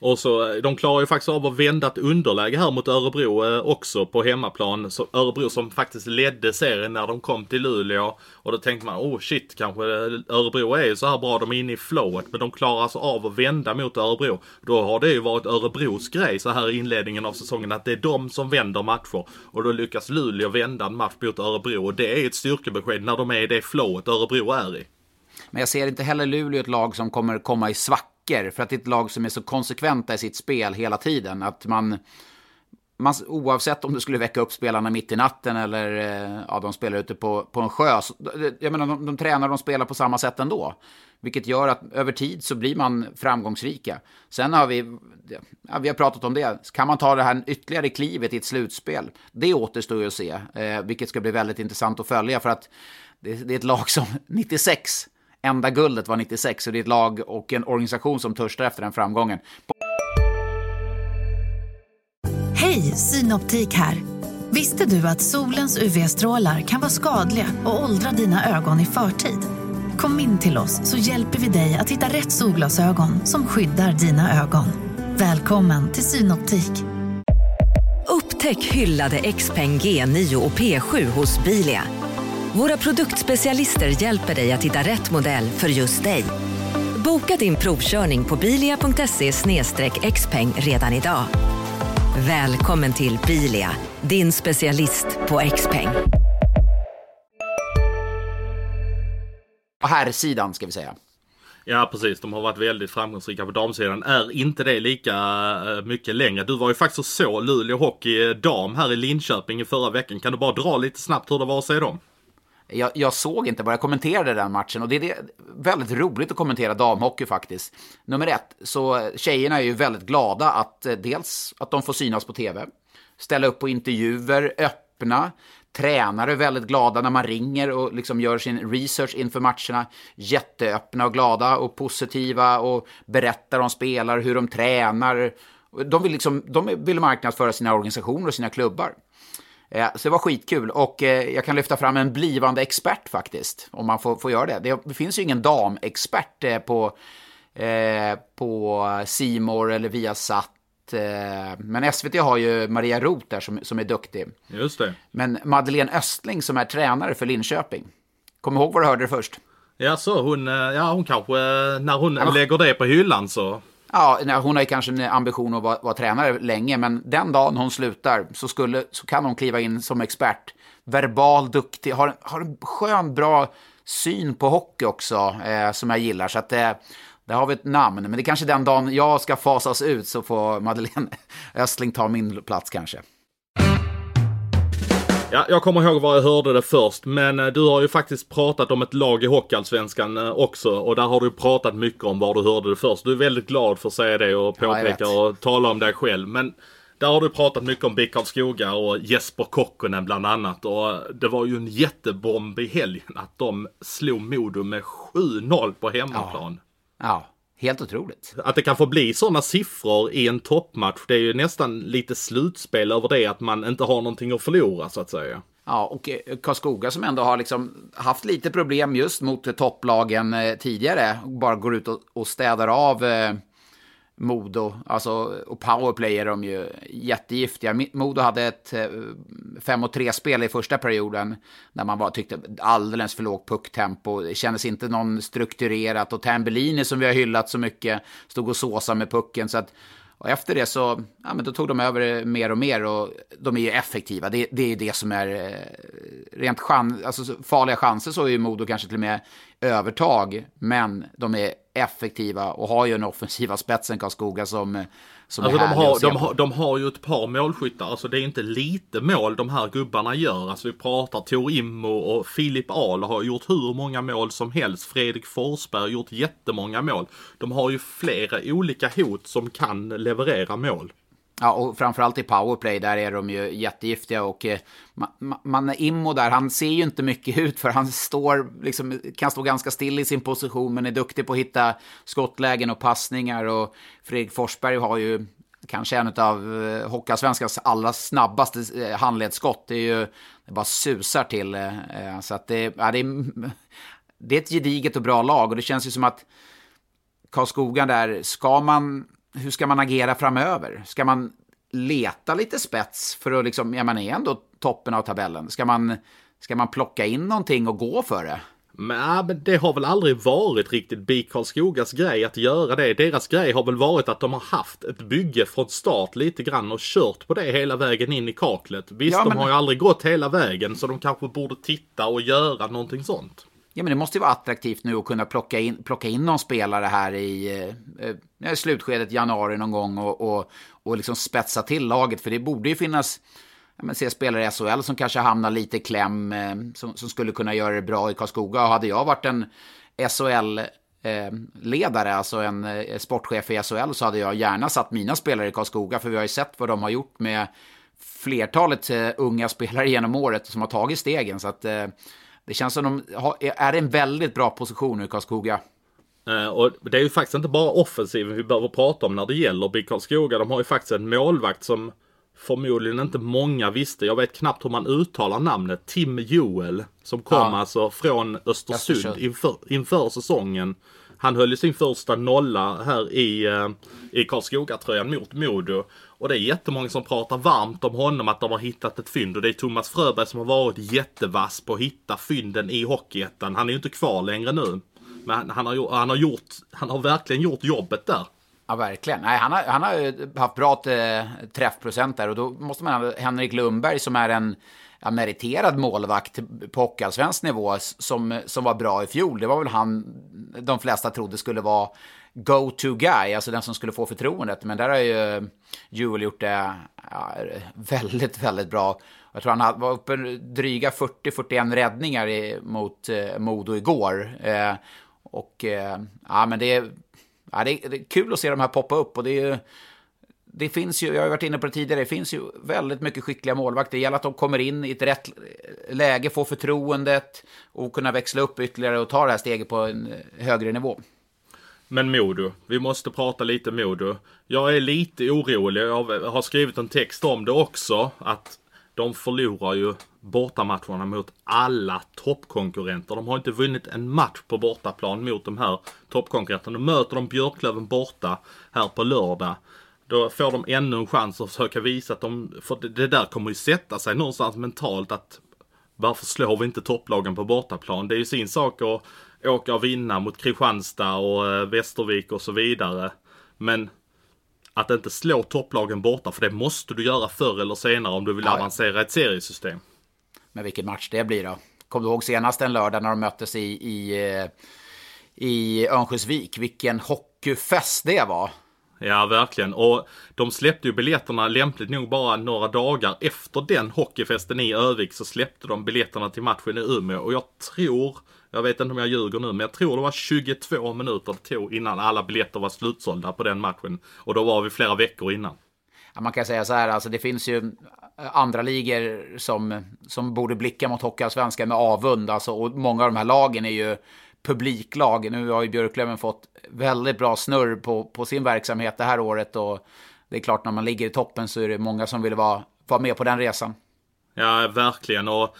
Och så, eh, de klarar ju faktiskt av att vända ett underläge här mot Örebro eh, också på hemmaplan. Så Örebro som faktiskt ledde serien när de kom till Luleå. Och då tänkte man, oh shit, kanske eh, Örebro är ju så här bra, de är inne i flowet. Men de klarar alltså av att vända mot Örebro. Då har det ju varit Örebros grej så här i inledningen av säsongen, att det är de som vänder matcher. Och då lyckas Luleå vända en match mot Örebro. Och det är ett styrkebesked när de är i det flowet Örebro är i. Men jag ser inte heller Luleå ett lag som kommer komma i räcker För att det är ett lag som är så konsekventa i sitt spel hela tiden. Att man, man oavsett om du skulle väcka upp spelarna mitt i natten eller eh, ja, de spelar ute på, på en sjö. Så, jag menar, de, de tränar och de spelar på samma sätt ändå. Vilket gör att över tid så blir man framgångsrika. Sen har vi, ja, vi har pratat om det, kan man ta det här ytterligare klivet i ett slutspel? Det återstår ju att se, eh, vilket ska bli väldigt intressant att följa. För att det, det är ett lag som 96 enda guldet var 96 och det är ett lag och en organisation som törstar efter den framgången. Hej, Synoptik här. Visste du att solens UV-strålar kan vara skadliga och åldra dina ögon i förtid? Kom in till oss så hjälper vi dig att hitta rätt solglasögon som skyddar dina ögon. Välkommen till Synoptik. Upptäck hyllade XPeng G9 och P7 hos Bilia. Våra produktspecialister hjälper dig att hitta rätt modell för just dig. Boka din provkörning på bilia.se xpeng redan idag. Välkommen till Bilia, din specialist på X-peng. Här sidan ska vi säga. Ja precis, de har varit väldigt framgångsrika på damsidan. Är inte det lika eh, mycket längre? Du var ju faktiskt och så Luleå Hockey dam här i Linköping i förra veckan. Kan du bara dra lite snabbt hur det var att se dem? Jag, jag, såg inte vad jag kommenterade den matchen och det är det, väldigt roligt att kommentera damhockey faktiskt. Nummer ett, så tjejerna är ju väldigt glada att eh, dels att de får synas på tv, ställa upp på intervjuer, öppna, tränare är väldigt glada när man ringer och liksom gör sin research inför matcherna. Jätteöppna och glada och positiva och berättar om spelare, hur de tränar. De vill, liksom, de vill marknadsföra sina organisationer och sina klubbar. Eh, så det var skitkul och eh, jag kan lyfta fram en blivande expert faktiskt, om man får, får göra det. Det finns ju ingen damexpert eh, på, på Simor eller Viasat. Men SVT har ju Maria Roth där som, som är duktig. Just det. Men Madeleine Östling som är tränare för Linköping. Kom ihåg vad du hörde det först. Ja, så hon, ja, hon kanske, när hon ja. lägger det på hyllan så Ja, hon har ju kanske en ambition att vara, vara, tränare länge, men den dagen hon slutar så, skulle, så kan hon kliva in som expert. Verbal, duktig, har, har en skön, bra syn på hockey också, eh, som jag gillar. Så att eh, där har vi ett namn. Men det är kanske den dagen jag ska fasas ut så får Madeleine Östling ta min plats kanske. Ja, jag kommer ihåg var jag hörde det först, men eh, du har ju faktiskt pratat om ett lag i Hockeyallsvenskan eh, också och där har du pratat mycket om var du hörde det först. Du är väldigt glad för att säga det och påpeka ja, och tala om dig själv. Men där har du pratat mycket om BIK Skoga och Jesper Kokkonen bland annat. Och det var ju en jättebomb i helgen att de slog Modo med 7-0 på hemmaplan. Ja. ja. Helt otroligt. Att det kan få bli sådana siffror i en toppmatch, det är ju nästan lite slutspel över det att man inte har någonting att förlora så att säga. Ja, och eh, Karlskoga som ändå har liksom haft lite problem just mot topplagen eh, tidigare, bara går ut och städar av eh, Modo, alltså, och powerplay är de ju jättegiftiga. Modo hade ett eh, 5 och 3-spel i första perioden, när man bara tyckte alldeles för lågt pucktempo. Det kändes inte någon strukturerat och Tambellini som vi har hyllat så mycket stod och såsade med pucken. Så att, och efter det så, ja men då tog de över mer och mer och de är ju effektiva. Det, det är det som är eh, rent chans, alltså farliga chanser så är ju Modo kanske till och med övertag, men de är effektiva och har ju en offensiva spetsen Karlskoga som, som Alltså är de har, de, har, de har ju ett par målskyttar, alltså det är inte lite mål de här gubbarna gör. Alltså vi pratar Tor Immo och Filip Ahl har gjort hur många mål som helst. Fredrik Forsberg har gjort jättemånga mål. De har ju flera olika hot som kan leverera mål. Ja, och framförallt i powerplay, där är de ju jättegiftiga. Och eh, man, man, Immo där, han ser ju inte mycket ut för han står, liksom, kan stå ganska still i sin position, men är duktig på att hitta skottlägen och passningar. Och Fredrik Forsberg har ju kanske en av eh, Hockeyallsvenskans allra snabbaste eh, handledsskott. Det är ju, det bara susar till. Eh, eh så att det, ja, det, är, det är ett gediget och bra lag och det känns ju som att Karlskoga där, ska man, hur ska man agera framöver? Ska man leta lite spets för att liksom, ja man är ändå toppen av tabellen. Ska man, ska man plocka in någonting och gå för det? Men, men det har väl aldrig varit riktigt BIK Karlskogas grej att göra det. Deras grej har väl varit att de har haft ett bygge från start lite grann och kört på det hela vägen in i kaklet. Visst, Ja, de men- har ju aldrig gått hela vägen så de kanske borde titta och göra någonting sånt. Ja, men det måste ju vara attraktivt nu att kunna plocka in, plocka in någon spelare här i eh, eh, slutskedet januari någon gång och, och, och liksom spetsa till laget. För det borde ju finnas ja, men, se spelare i SHL som kanske hamnar lite i kläm, eh, som, som skulle kunna göra det bra i Karlskoga. Och hade jag varit en SHL-ledare, eh, alltså en eh, sportchef i SHL, så hade jag gärna satt mina spelare i Karlskoga. För vi har ju sett vad de har gjort med flertalet eh, unga spelare genom året som har tagit stegen. Så att eh, det känns som de har, är i en väldigt bra position nu Karlskoga. Eh, Och det är ju faktiskt inte bara offensiven vi behöver prata om när det gäller BIK Karlskoga. De har ju faktiskt en målvakt som förmodligen inte många visste. Jag vet knappt hur man uttalar namnet. Tim Joel. Som kom Ja. alltså från Östersund Östersund. inför, inför säsongen. Han höll ju sin första nolla här i, eh, i Karlskoga-tröjan mot Modo. Och det är jättemånga som pratar varmt om honom, att de har hittat ett fynd. Och det är Thomas Fröberg som har varit jättevass på att hitta fynden i Hockeyettan. Han är ju inte kvar längre nu. Men han, han, har, han, har gjort, han har verkligen gjort jobbet där. Ja, verkligen. Nej, han, har, han har haft bra eh, träffprocent där och då måste man ha Henrik Lundberg som är en ja, meriterad målvakt på hockeyallsvensk nivå som, som var bra i fjol. Det var väl han de flesta trodde skulle vara go-to guy, alltså den som skulle få förtroendet. Men där har ju Joel gjort det ja, väldigt, väldigt bra. Jag tror han var uppe dryga 40-41 räddningar i, mot eh, Modo igår. Eh, och eh, ja, men det är, ja, det, är, det är kul att se de här poppa upp och det är ju det finns ju, jag har varit inne på det tidigare, det finns ju väldigt mycket skickliga målvakter. Det gäller att de kommer in i ett rätt eh, läge, får förtroendet och kunna växla upp ytterligare och ta det här steget på en eh, högre nivå. Men Modo, vi måste prata lite Modo. Jag är lite orolig, jag har skrivit en text om det också, att de förlorar ju bortamatcherna mot alla toppkonkurrenter. De har inte vunnit en match på bortaplan mot de här toppkonkurrenterna. Nu möter de Björklöven borta här på lördag. Då får de ännu en chans att försöka visa att de, för det- det där kommer ju sätta sig någonstans mentalt att varför slår vi inte topplagen på bortaplan? Det är ju sin sak att åka och vinna mot Kristianstad och eh, Västervik och så vidare. Men att inte slå topplagen borta, för det måste du göra förr eller senare om du vill Ja, ja. avancera ett seriesystem. Men vilken match det blir då. Kommer du ihåg senast en lördag när de möttes i, i, eh, i Örnsköldsvik? Vilken hockeyfest det var. Ja, verkligen. Och de släppte ju biljetterna lämpligt nog bara några dagar efter den hockeyfesten i Övik så släppte de biljetterna till matchen i Umeå. Och jag tror, jag vet inte om jag ljuger nu, men jag tror det var 22 minuter det tog innan alla biljetter var slutsålda på den matchen. Och då var vi flera veckor innan. Ja, man kan säga så här, alltså det finns ju eh, andra ligor som, som borde blicka mot Hockeyallsvenskan med avund. Alltså, och många av de här lagen är ju publiklag. Nu har ju Björklöven fått väldigt bra snurr på, på sin verksamhet det här året. Och det är klart, när man ligger i toppen så är det många som vill vara, vara med på den resan. Ja, verkligen. Och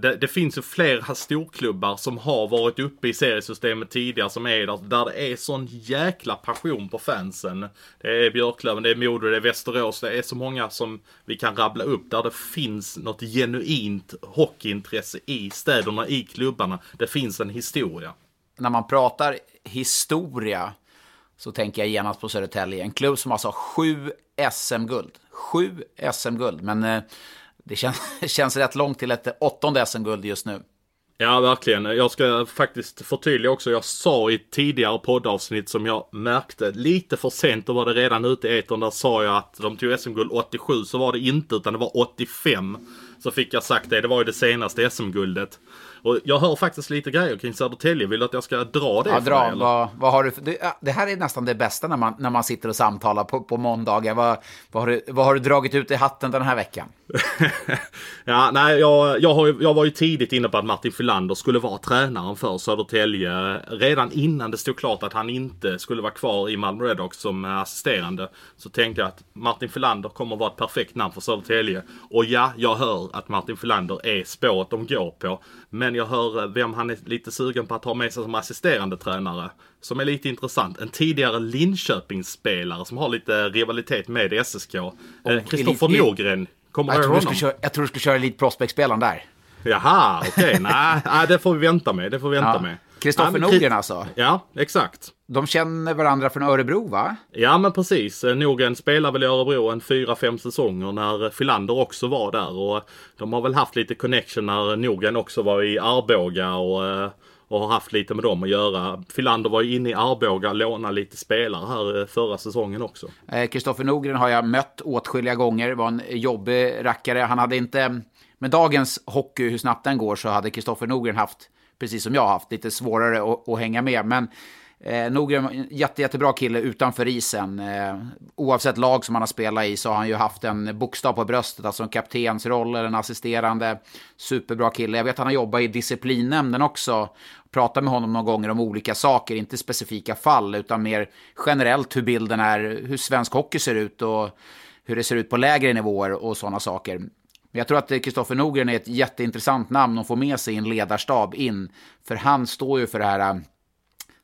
det, det finns ju flera storklubbar som har varit uppe i seriesystemet tidigare som är där, där det är sån jäkla passion på fansen. Det är Björklöven, det är Modo, det är Västerås, det är så många som vi kan rabbla upp där det finns något genuint hockeyintresse i städerna, i klubbarna. Det finns en historia. När man pratar historia så tänker jag genast på Södertälje. En klubb som alltså har sju SM-guld. Sju SM-guld, men eh, det känns, känns rätt långt till ett åttonde SM-guld just nu. Ja, verkligen. Jag ska faktiskt förtydliga också. Jag sa i ett tidigare poddavsnitt som jag märkte lite för sent, då var det redan ute i etern. Där sa jag att de tog SM-guld 87, så var det inte, utan det var 85. Så fick jag sagt det, det var ju det senaste SM-guldet. Och jag hör faktiskt lite grejer kring Södertälje. Vill du att jag ska dra det Ja, dra. dig? Vad, vad har du för, det, det här är nästan det bästa när man, när man sitter och samtalar på, på måndagar. Vad, vad, har du, vad har du dragit ut i hatten den här veckan? Ja, nej, jag, jag, har, jag var ju tidigt inne på att Martin Filander skulle vara tränaren för Södertälje. Redan innan det stod klart att han inte skulle vara kvar i Malmö Redhawks som assisterande. Så tänkte jag att Martin Filander kommer vara ett perfekt namn för Södertälje. Och ja, jag hör att Martin Filander är spåret de går på. Men jag hör eh, vem han är lite sugen på att ha med sig som assisterande tränare. Som är lite intressant. En tidigare Linköpingsspelare som har lite rivalitet med SSK. Eh, Kristoffer i- Norgren. Kommer Jag du honom? köra, jag tror du skulle köra Elite Prospect-spelaren där. Jaha, okej. Nej, nej, det får vi vänta med. Det får vi vänta Ja. med. Kristoffer Norgren alltså. Ja, exakt. De känner varandra från Örebro, va? Ja, men precis. Eh, Norgren spelar väl i Örebro en fyra, fem säsonger när Filander också var där. Och de har väl haft lite connection när Norgren också var i Arboga och, eh, och har haft lite med dem att göra. Filander var ju inne i Arboga och lånade lite spelare här eh, förra säsongen också. Eh, Kristoffer Norgren har jag mött åtskilliga gånger. var en jobbig rackare. Han hade inte... Med dagens hockey, hur snabbt den går, så hade Kristoffer Norgren haft, precis som jag haft, lite svårare att, att hänga med. Men eh, Norgren en jätte, jättebra kille utanför isen. Eh, oavsett lag som han har spelat i så har han ju haft en bokstav på bröstet, alltså en kaptensroll eller en assisterande. Superbra kille. Jag vet att han har jobbat i disciplinnämnden också. Pratat med honom några gånger om olika saker, inte specifika fall, utan mer generellt hur bilden är, hur svensk hockey ser ut och hur det ser ut på lägre nivåer och sådana saker. Men jag tror att Kristoffer Norgren är ett jätteintressant namn att få med sig i en ledarstab in. För han står ju för det här...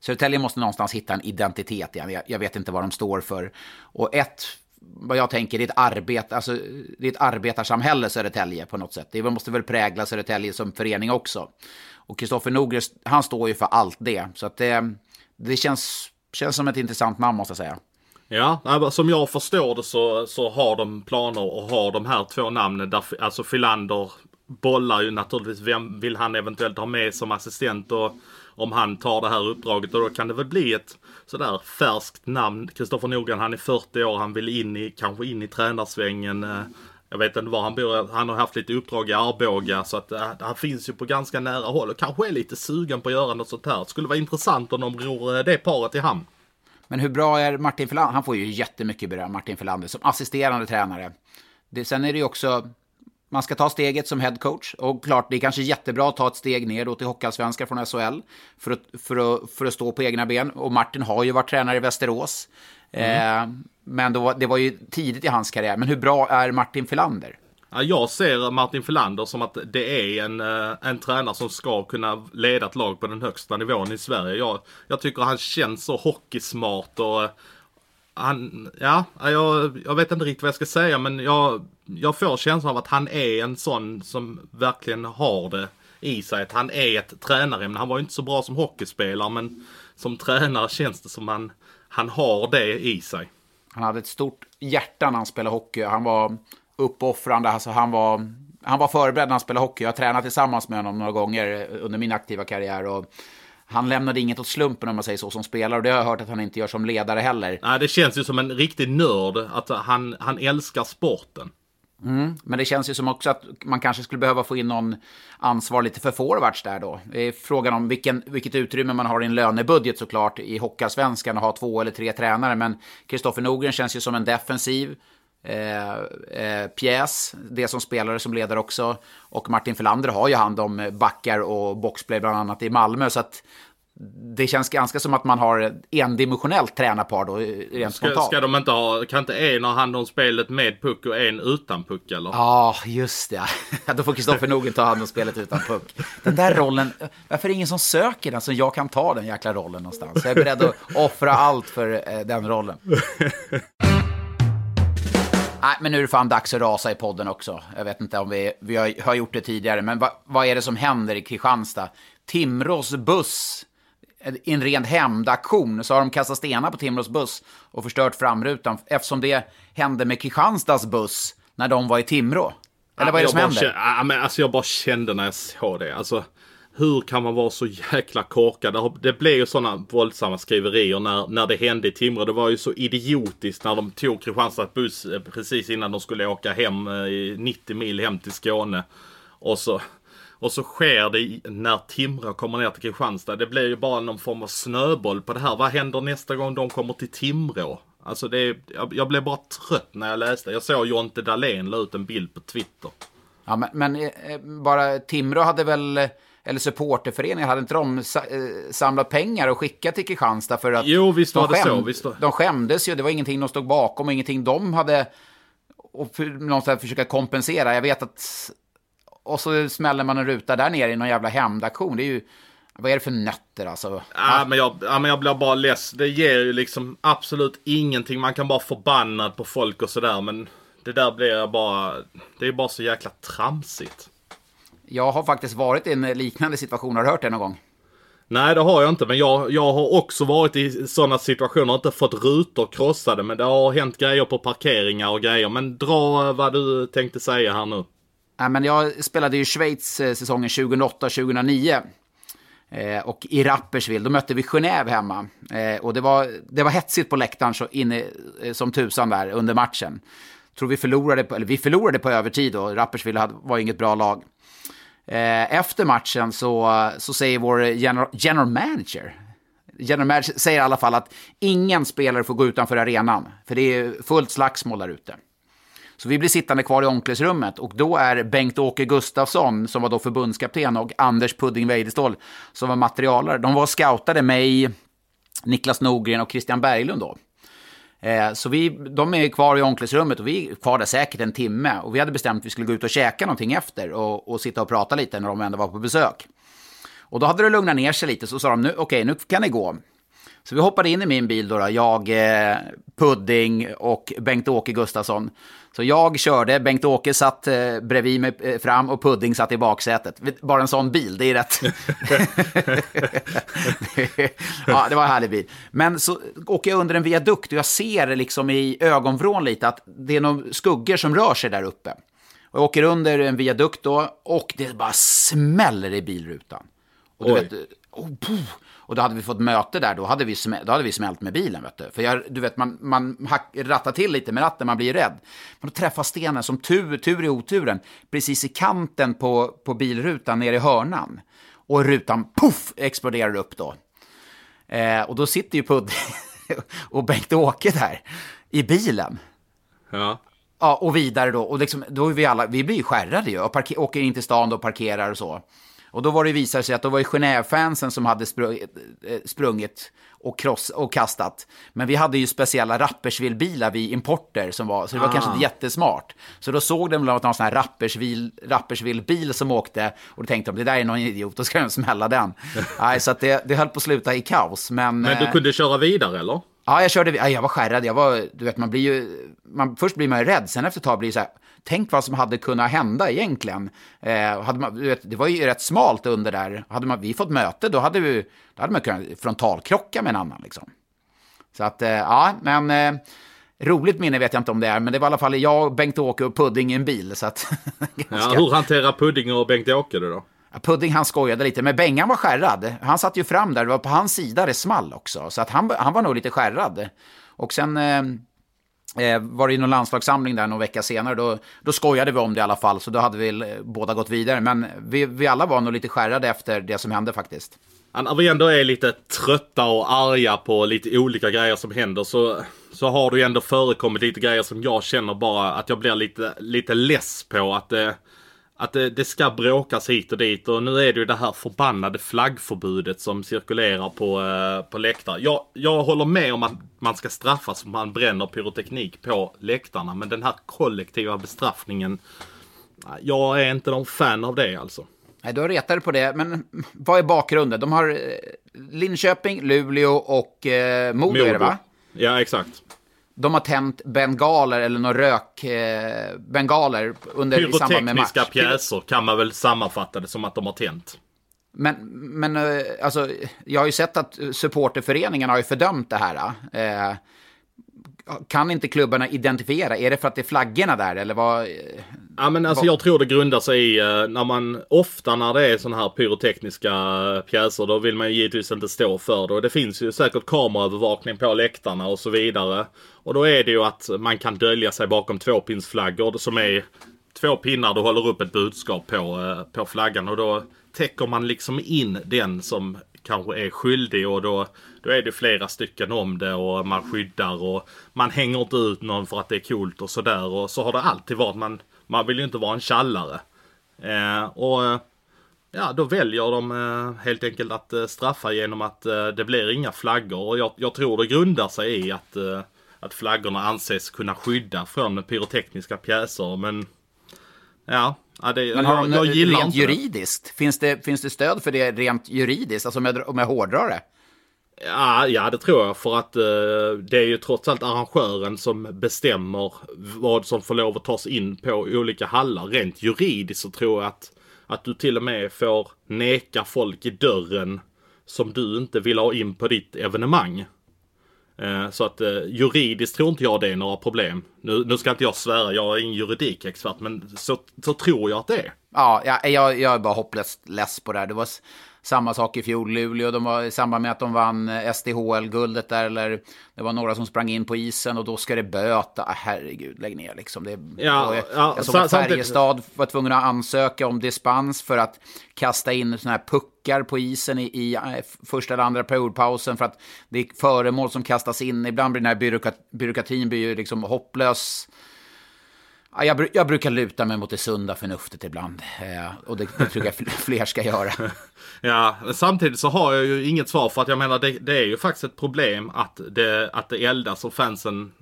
Södertälje måste någonstans hitta en identitet igen. Jag, jag vet inte vad de står för. Och ett, vad jag tänker, det är ett, arbete, alltså, det är ett arbetarsamhälle Södertälje på något sätt. Det måste väl prägla Södertälje som förening också. Och Kristoffer Norgren, han står ju för allt det. Så att det, det känns, känns som ett intressant namn måste jag säga. Ja, som jag förstår det så, så har de planer och har de här två namnen. Där, alltså Filander bollar ju naturligtvis vem vill han eventuellt ha med som assistent och om han tar det här uppdraget och då kan det väl bli ett sådär färskt namn. Kristoffer Norgren, han är 40 år, han vill in i, kanske in i tränarsvängen. Eh, jag vet inte var han bor, han har haft lite uppdrag i Arboga så att eh, han finns ju på ganska nära håll och kanske är lite sugen på att göra något sånt här. Det skulle vara intressant om de ror det paret i hamn. Men hur bra är Martin Filander? Han får ju jättemycket beröm, Martin Filander, som assisterande tränare. Det, sen är det ju också, man ska ta steget som head coach. Och klart, det är kanske jättebra att ta ett steg neråt i Hockeyallsvenskan från SHL för att, för, att, för att stå på egna ben. Och Martin har ju varit tränare i Västerås. Eh, men då, det var ju tidigt i hans karriär. Men hur bra är Martin Filander? Ja, jag ser Martin Filander som att det är en, eh, en tränare som ska kunna leda ett lag på den högsta nivån i Sverige. Jag, jag tycker han känns så hockeysmart och eh, han, ja, jag, jag vet inte riktigt vad jag ska säga men jag, jag får känslan av att han är en sån som verkligen har det i sig. Att han är ett tränare. Han var ju inte så bra som hockeyspelare men som tränare känns det som han, han har det i sig. Han hade ett stort hjärta när han spelade hockey. Han var uppoffrande, alltså han var, han var förberedd när han spelade hockey. Jag har tränat tillsammans med honom några gånger under min aktiva karriär. Och han lämnade inget åt slumpen om man säger så som spelare. Och det har jag hört att han inte gör som ledare heller. Nej, det känns ju som en riktig nörd. Att han, han älskar sporten. Mm. Men det känns ju som också att man kanske skulle behöva få in någon ansvar lite för forwards där då. Det är frågan om vilken, vilket utrymme man har i en lönebudget såklart i Hockeyallsvenskan och ha två eller tre tränare. Men Kristoffer Norgren känns ju som en defensiv eh, eh, pjäs. Det som spelare som ledare också. Och Martin Filander har ju hand om backar och boxplay bland annat i Malmö. Så att det känns ganska som att man har endimensionellt tränarpar då, rent Ska, spontant. ska de inte ha, kan inte en ha hand om spelet med puck och en utan puck eller? Ja, just det. Då får Kristoffer Norgren ta hand om spelet utan puck. Den där rollen, varför är det ingen som söker den så jag kan ta den jäkla rollen någonstans? Jag är beredd att offra allt för eh, den rollen. Nej, men nu är det fan dags att rasa i podden också. Jag vet inte om vi, vi har, har gjort det tidigare, men va, vad är det som händer i Kristianstad? Timrås buss, en ren hämndaktion, så har de kastat stenar på Timrås buss och förstört framrutan eftersom det hände med Kristianstads buss när de var i Timrå. Eller vad är det som händer? Kände, ja, men alltså jag bara kände när jag såg det. Alltså, hur kan man vara så jäkla korkad? Det blev ju sådana våldsamma skriverier när, när det hände i Timrå. Det var ju så idiotiskt när de tog Kristianstads buss eh, precis innan de skulle åka hem eh, i 90 mil hem till Skåne. Och så, och så sker det när Timrå kommer ner till Kristianstad. Det blir ju bara någon form av snöboll på det här. Vad händer nästa gång de kommer till Timrå? Alltså det, är- jag, jag blev bara trött när jag läste. Jag såg Jonte Dahlén la ut en bild på Twitter. Ja, men, men eh, bara Timrå hade väl, eh, eller supporterföreningen, hade inte de eh, samlat pengar och skickat till Kristianstad för att... Jo, visst de var det så, visst var- De skämdes ju, det var ingenting de stod bakom och ingenting de hade... Och för, någonstans försöka kompensera. Jag vet att... Och så smäller man en ruta där nere i någon jävla hämndaktion. Det är ju... Vad är det för nötter alltså? Ja, men jag, ja, men jag blir bara less. Det ger ju liksom absolut ingenting. Man kan bara förbannad på folk och sådär. Men det där blir jag bara... Det är bara så jäkla tramsigt. Jag har faktiskt varit i en liknande situation. Har du hört det någon gång? Nej, det har jag inte. Men jag, jag har också varit i sådana situationer. Inte fått rutor krossade. Men det har hänt grejer på parkeringar och grejer. Men dra vad du tänkte säga här nu. Ja, men jag spelade ju i Schweiz eh, säsongen 2008-2009. Eh, och i Rapperswil, då mötte vi Genève hemma. Eh, och det var, det var hetsigt på läktaren så inne, eh, som tusan där under matchen. Tror vi förlorade, på, eller vi förlorade på övertid och Rapperswil hade, var inget bra lag. Eh, efter matchen så, så säger vår general, general manager, general manager säger i alla fall att ingen spelare får gå utanför arenan. För det är fullt slagsmål där ute. Så vi blir sittande kvar i omklädningsrummet och då är Bengt-Åke Gustafsson, som var då förbundskapten, och Anders Pudding Weidestål, som var materialare. De var och scoutade mig, Niklas Norgren och Christian Berglund då. Eh, så vi, de är kvar i omklädningsrummet och vi är kvar där säkert en timme. Och vi hade bestämt att vi skulle gå ut och käka någonting efter och, och sitta och prata lite när de ändå var på besök. Och då hade det lugnat ner sig lite så sa de nu, okej nu kan det gå. Så vi hoppade in i min bil då, då jag, eh, Pudding och Bengt-Åke Gustafsson. Så jag körde, Bengt-Åke satt eh, bredvid mig eh, fram och Pudding satt i baksätet. Bara en sån bil, det är rätt. ja, det var en härlig bil. Men så åker jag under en viadukt och jag ser liksom i ögonvrån lite att det är några skuggor som rör sig där uppe. Och jag åker under en viadukt då och det bara smäller i bilrutan. Och, du Oj. vet, oh. Och då hade vi fått möte där, då hade vi, då hade vi smält med bilen. Vet du. För jag, du vet, man, man rattar till lite med ratten, man blir rädd. Men då träffar stenen, som tur, tur i oturen, precis i kanten på, på bilrutan nere i hörnan. Och rutan, puff, exploderar upp då. Eh, och då sitter ju Pudding och Bengt-Åke där i bilen. Ja. Ja, och vidare då. Och liksom, då är vi alla, vi blir ju skärrade ju. Och parker, åker in till stan och parkerar och så. Och då var det visade sig att då var Genève-fansen som hade sprungit, eh, sprungit och, kross, och kastat. Men vi hade ju speciella Rapperswil-bilar, vi importer, som var, så det var kanske inte jättesmart. Så då såg de väl någon sån här Rapperswil- Rapperswil-bil som åkte och då tänkte de, det där är någon idiot, då ska de smälla den. Nej, så att det, det höll på att sluta i kaos. Men, Men du eh, kunde köra vidare eller? Ja, jag körde, ja, jag var skärrad. Jag var, du vet, man blir ju, man, först blir man ju rädd, sen efter ett tag blir det så här, tänk vad som hade kunnat hända egentligen. Eh, hade man, det var ju rätt smalt under där. Hade man, vi fått möte, då hade, vi, då hade man kunnat frontalkrocka med en annan. Liksom. Så att, eh, ja, men eh, roligt minne vet jag inte om det är, men det var i alla fall jag, Bengt-Åke och Pudding i en bil. Så att, Ja, ganska- hur hanterar Pudding och Bengt-Åke det då? Ja, Pudding han skojade lite, men Bengan var skärrad. Han satt ju fram där, det var på hans sida det small också. Så att han, han var nog lite skärrad. Och sen eh, var det i någon landslagssamling där någon vecka senare. Då, då skojade vi om det i alla fall, så då hade vi eh, båda gått vidare. Men vi, vi alla var nog lite skärrade efter det som hände faktiskt. När vi ändå är lite trötta och arga på lite olika grejer som händer så, så har det ju ändå förekommit lite grejer som jag känner bara att jag blir lite, lite less på. Att, det, att det, det ska bråkas hit och dit och nu är det ju det här förbannade flaggförbudet som cirkulerar på, eh, på läktare. Jag, jag håller med om att man ska straffas om man bränner pyroteknik på läktarna men den här kollektiva bestraffningen jag är inte någon fan av det alltså. Nej, du har retat på det, men vad är bakgrunden? De har eh, Linköping, Luleå och eh, Modo, är det va? Ja, exakt. De har tänt bengaler eller någon rök, eh, under, i samband med match. Pyrotekniska pjäser kan man väl sammanfatta det som att de har tänt. Men, men eh, alltså, jag har ju sett att supporterföreningen har ju fördömt det här. Eh, kan inte klubbarna identifiera? Är det för att det är flaggorna där eller vad? Ja men alltså jag tror det grundar sig i eh, när man ofta när det är sådana här pyrotekniska pjäser då vill man ju givetvis inte stå för det. Och det finns ju säkert kameraövervakning på läktarna och så vidare. Och då är det ju att man kan dölja sig bakom tvåpinsflaggor som är två pinnar du håller upp ett budskap på, eh, på flaggan och då täcker man liksom in den som kanske är skyldig och då, då är det flera stycken om det och man skyddar och man hänger inte ut någon för att det är coolt och sådär och så har det alltid varit. Man, man vill ju inte vara en tjallare. Eh, och eh, ja, då väljer de eh, helt enkelt att eh, straffa genom att eh, det blir inga flaggor och jag, jag tror det grundar sig i att, eh, att flaggorna anses kunna skydda från pyrotekniska pjäser men Ja, ja det, Men har jag, de jag gillar rent inte det. juridiskt? Finns det, finns det stöd för det rent juridiskt? Alltså om jag, om jag hårdrar det? Ja, ja, det tror jag. För att eh, det är ju trots allt arrangören som bestämmer vad som får lov att tas in på olika hallar. Rent juridiskt så tror jag att, att du till och med får neka folk i dörren som du inte vill ha in på ditt evenemang. Eh, så att eh, juridiskt tror inte jag det är några problem. Nu, nu ska inte jag svära, jag är ingen juridikexpert, men så, så tror jag att det är. Ja, jag, jag, jag är bara hopplöst less på det här. Det var samma sak i fjol, Luleå. De var i samband med att de vann eh, SDHL-guldet där, eller det var några som sprang in på isen och då ska det böta. Ah, herregud, lägg ner liksom. Det, Ja, jag, ja, jag såg att Färjestad var tvungna att ansöka om dispens för att kasta in såna här puckar på isen i, i eh, första eller andra periodpausen för att det är föremål som kastas in. Ibland blir den här byråkratin blir ju liksom hopplös. Ja, jag, jag brukar luta mig mot det sunda förnuftet ibland. Eh, och det, det tror jag fl- fler ska göra. Ja, samtidigt så har jag ju inget svar för att jag menar det, det är ju faktiskt ett problem att det, att det eldas och fansen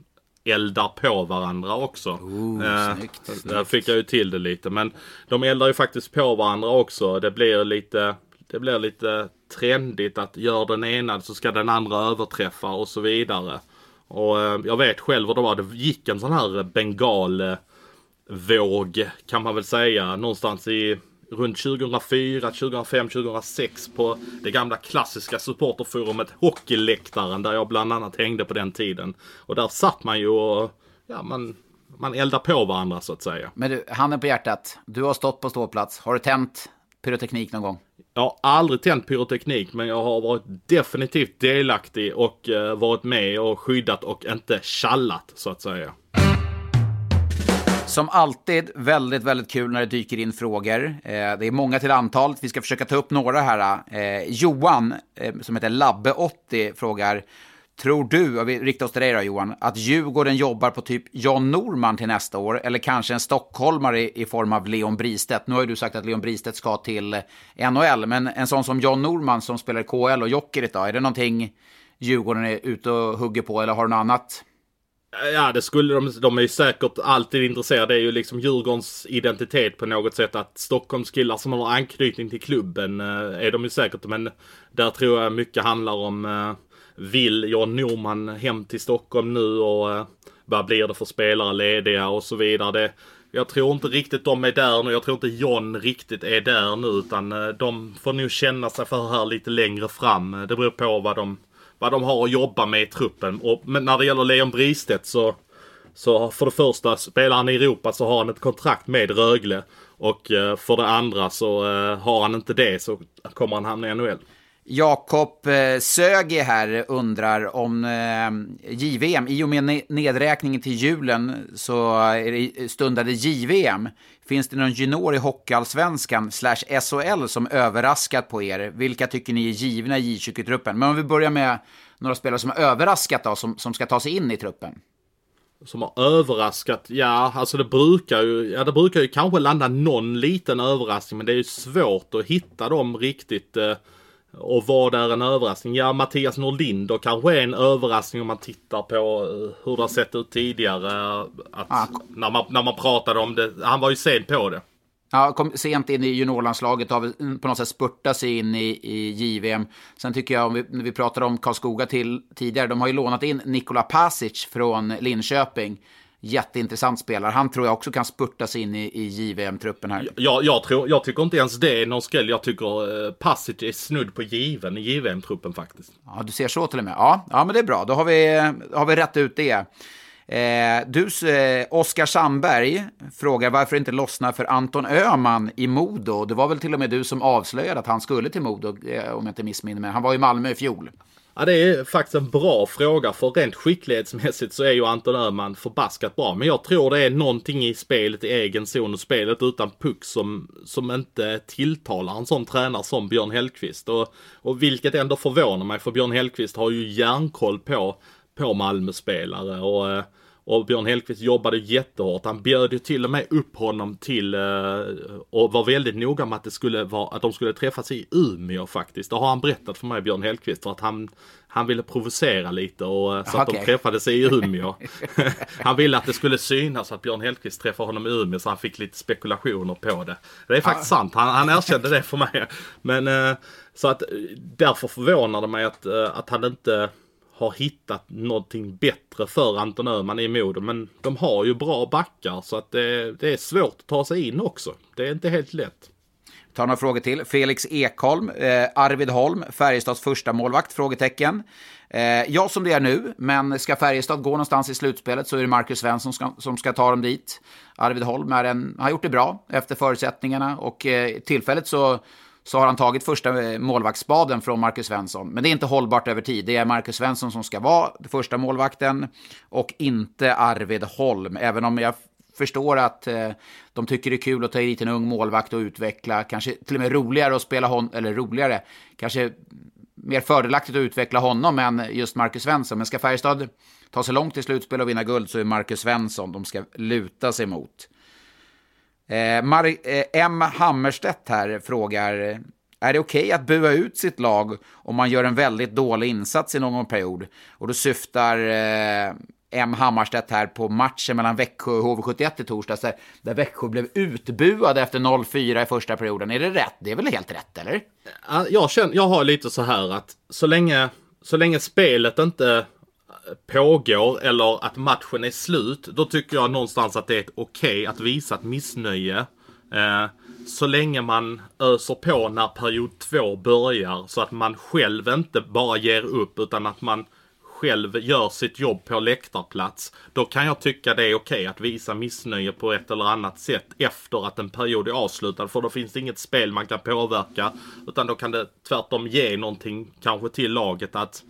eldar på varandra också. Oh, snyggt, snyggt. Där fick jag ju till det lite. Men de eldar ju faktiskt på varandra också. Det blir lite, det blir lite trendigt att gör den ena så ska den andra överträffa och så vidare. Och eh, jag vet själv hur det var. Det gick en sån här bengal eh, våg kan man väl säga någonstans i runt 2004, 2005, 2006 på det gamla klassiska supporterforumet Hockeyläktaren där jag bland annat hängde på den tiden. Och där satt man ju och ja, man, man eldar på varandra så att säga. Men du, handen på hjärtat. Du har stått på ståplats. Har du tänt pyroteknik någon gång? Jag har aldrig tänt pyroteknik men jag har varit definitivt delaktig och eh, varit med och skyddat och inte tjallat så att säga. Som alltid, väldigt, väldigt kul när det dyker in frågor. Eh, det är många till antalet. Vi ska försöka ta upp några här. Eh, Johan, eh, som heter Labbe80, frågar Tror du, och vi riktar oss till dig då Johan, att Djurgården jobbar på typ Jan Norman till nästa år? Eller kanske en stockholmare i, i form av Leon Bristedt? Nu har ju du sagt att Leon Bristedt ska till eh, NHL, men en sån som Jan Norman som spelar i KL och Jokerit då, är det någonting Djurgården är ute och hugger på eller har du något annat? Ja, det skulle de. De är ju säkert alltid intresserade. Det är ju liksom Djurgårdens identitet på något sätt. Att Stockholmskillar som har anknytning till klubben eh, är de ju säkert. Men där tror jag mycket handlar om eh, vill John Norman hem till Stockholm nu och eh, vad blir det för spelare lediga och så vidare. Det, jag tror inte riktigt de är där nu. Jag tror inte John riktigt är där nu utan eh, de får nog känna sig för här lite längre fram. Det beror på vad de vad de har att jobba med i truppen. Och, men när det gäller Leon Bristedt så, så för det första, spelar han i Europa så har han ett kontrakt med Rögle. Och eh, för det andra så eh, har han inte det så kommer han hamna i NHL. Jakob eh, Sögi här undrar om eh, JVM. I och med nedräkningen till julen så är det stundade JVM. Finns det någon junior i Hockeyallsvenskan slash SHL som överraskat på er? Vilka tycker ni är givna i J20-truppen? Men om vi börjar med några spelare som har överraskat då, som, som ska ta sig in i truppen. Som har överraskat, ja alltså det brukar ju, ja det brukar ju kanske landa någon liten överraskning men det är ju svårt att hitta dem riktigt. Eh, och vad är en överraskning? Ja, Mattias Norlinder kanske är en överraskning om man tittar på eh, hur det har sett ut tidigare. Att Ah, när, man, när man pratade om det, han var ju sen på det. Ja, kom sent in i juniorlandslaget har väl på något sätt spurtat sig in i, i JVM. Sen tycker jag, om vi, när vi pratade om Karlskoga till, tidigare, de har ju lånat in Nikola Pasic från Linköping. Jätteintressant spelare. Han tror jag också kan spurta sig in i, i JVM-truppen här. Jag, jag, tror, jag tycker inte ens det är någon skräll. Jag tycker eh, Passic är snudd på given i JVM-truppen faktiskt. Ja, du ser så till och med. Ja, ja men det är bra. Då har vi, har vi rätt ut det. Eh, du, eh, Oskar Sandberg frågar varför inte lossnar för Anton Öhman i Modo. Det var väl till och med du som avslöjade att han skulle till Modo, eh, om jag inte missminner mig. Han var i Malmö i fjol. Ja, det är faktiskt en bra fråga för rent skicklighetsmässigt så är ju Anton Öhman förbaskat bra. Men jag tror det är någonting i spelet i egen zon och spelet utan puck som, som inte tilltalar en sån tränare som Björn Hellkvist. Och, och vilket ändå förvånar mig för Björn Hellkvist har ju järnkoll på, på Malmö-spelare och eh, och Björn Hellkvist jobbade jättehårt. Han bjöd ju till och med upp honom till eh, och var väldigt noga med att det skulle vara, att de skulle träffas i Umeå faktiskt. Det har han berättat för mig, Björn Hellkvist, för att han, han ville provocera lite och eh, så att okay. de träffades i Umeå. han ville att det skulle synas att Björn Hellkvist träffade honom i Umeå så han fick lite spekulationer på det. Det är faktiskt ah. sant, han, han erkände det för mig. Men eh, så att därför förvånade mig att, att han inte har hittat någonting bättre för Anton Öhman i Modo. Men de har ju bra backar så att det, det, är svårt att ta sig in också. Det är inte helt lätt. Vi tar några frågor till. Felix Ekholm, eh, Arvid Holm, Färjestads första målvakt? Frågetecken. Eh, ja, som det är nu, men ska Färjestad gå någonstans i slutspelet så är det Marcus Svensson som ska, som ska ta dem dit. Arvid Holm är en, har gjort det bra efter förutsättningarna och eh, tillfället så så har han tagit första eh, målvaktsspaden från Marcus Svensson. Men det är inte hållbart över tid. Det är Marcus Svensson som ska vara första målvakten och inte Arvid Holm. Även om jag förstår att eh, de tycker det är kul att ta hit en ung målvakt och utveckla, kanske till och med roligare att spela honom, eller roligare, kanske mer fördelaktigt att utveckla honom än just Marcus Svensson. Men ska Färjestad ta sig långt i slutspel och vinna guld så är Marcus Svensson de ska luta sig mot. Eh, Mar eh, M. Hammerstedt här frågar, är det okej okay att bua ut sitt lag om man gör en väldigt dålig insats i någon period? Och då syftar eh, M. Hammarstedt här på matchen mellan Växjö och HV71 i torsdags, där, där Växjö blev utbuade efter 0-4 i första perioden. Är det rätt? Det är väl helt rätt, eller? Jag, känner, jag har lite så här att så länge, så länge spelet inte pågår eller att matchen är slut, då tycker jag någonstans att det är okej okay att visa ett missnöje. Eh, så länge man öser på när period två börjar så att man själv inte bara ger upp utan att man själv gör sitt jobb på läktarplats. Då kan jag tycka det är okej okay att visa missnöje på ett eller annat sätt efter att en period är avslutad. För då finns det inget spel man kan påverka. Utan då kan det tvärtom ge någonting kanske till laget att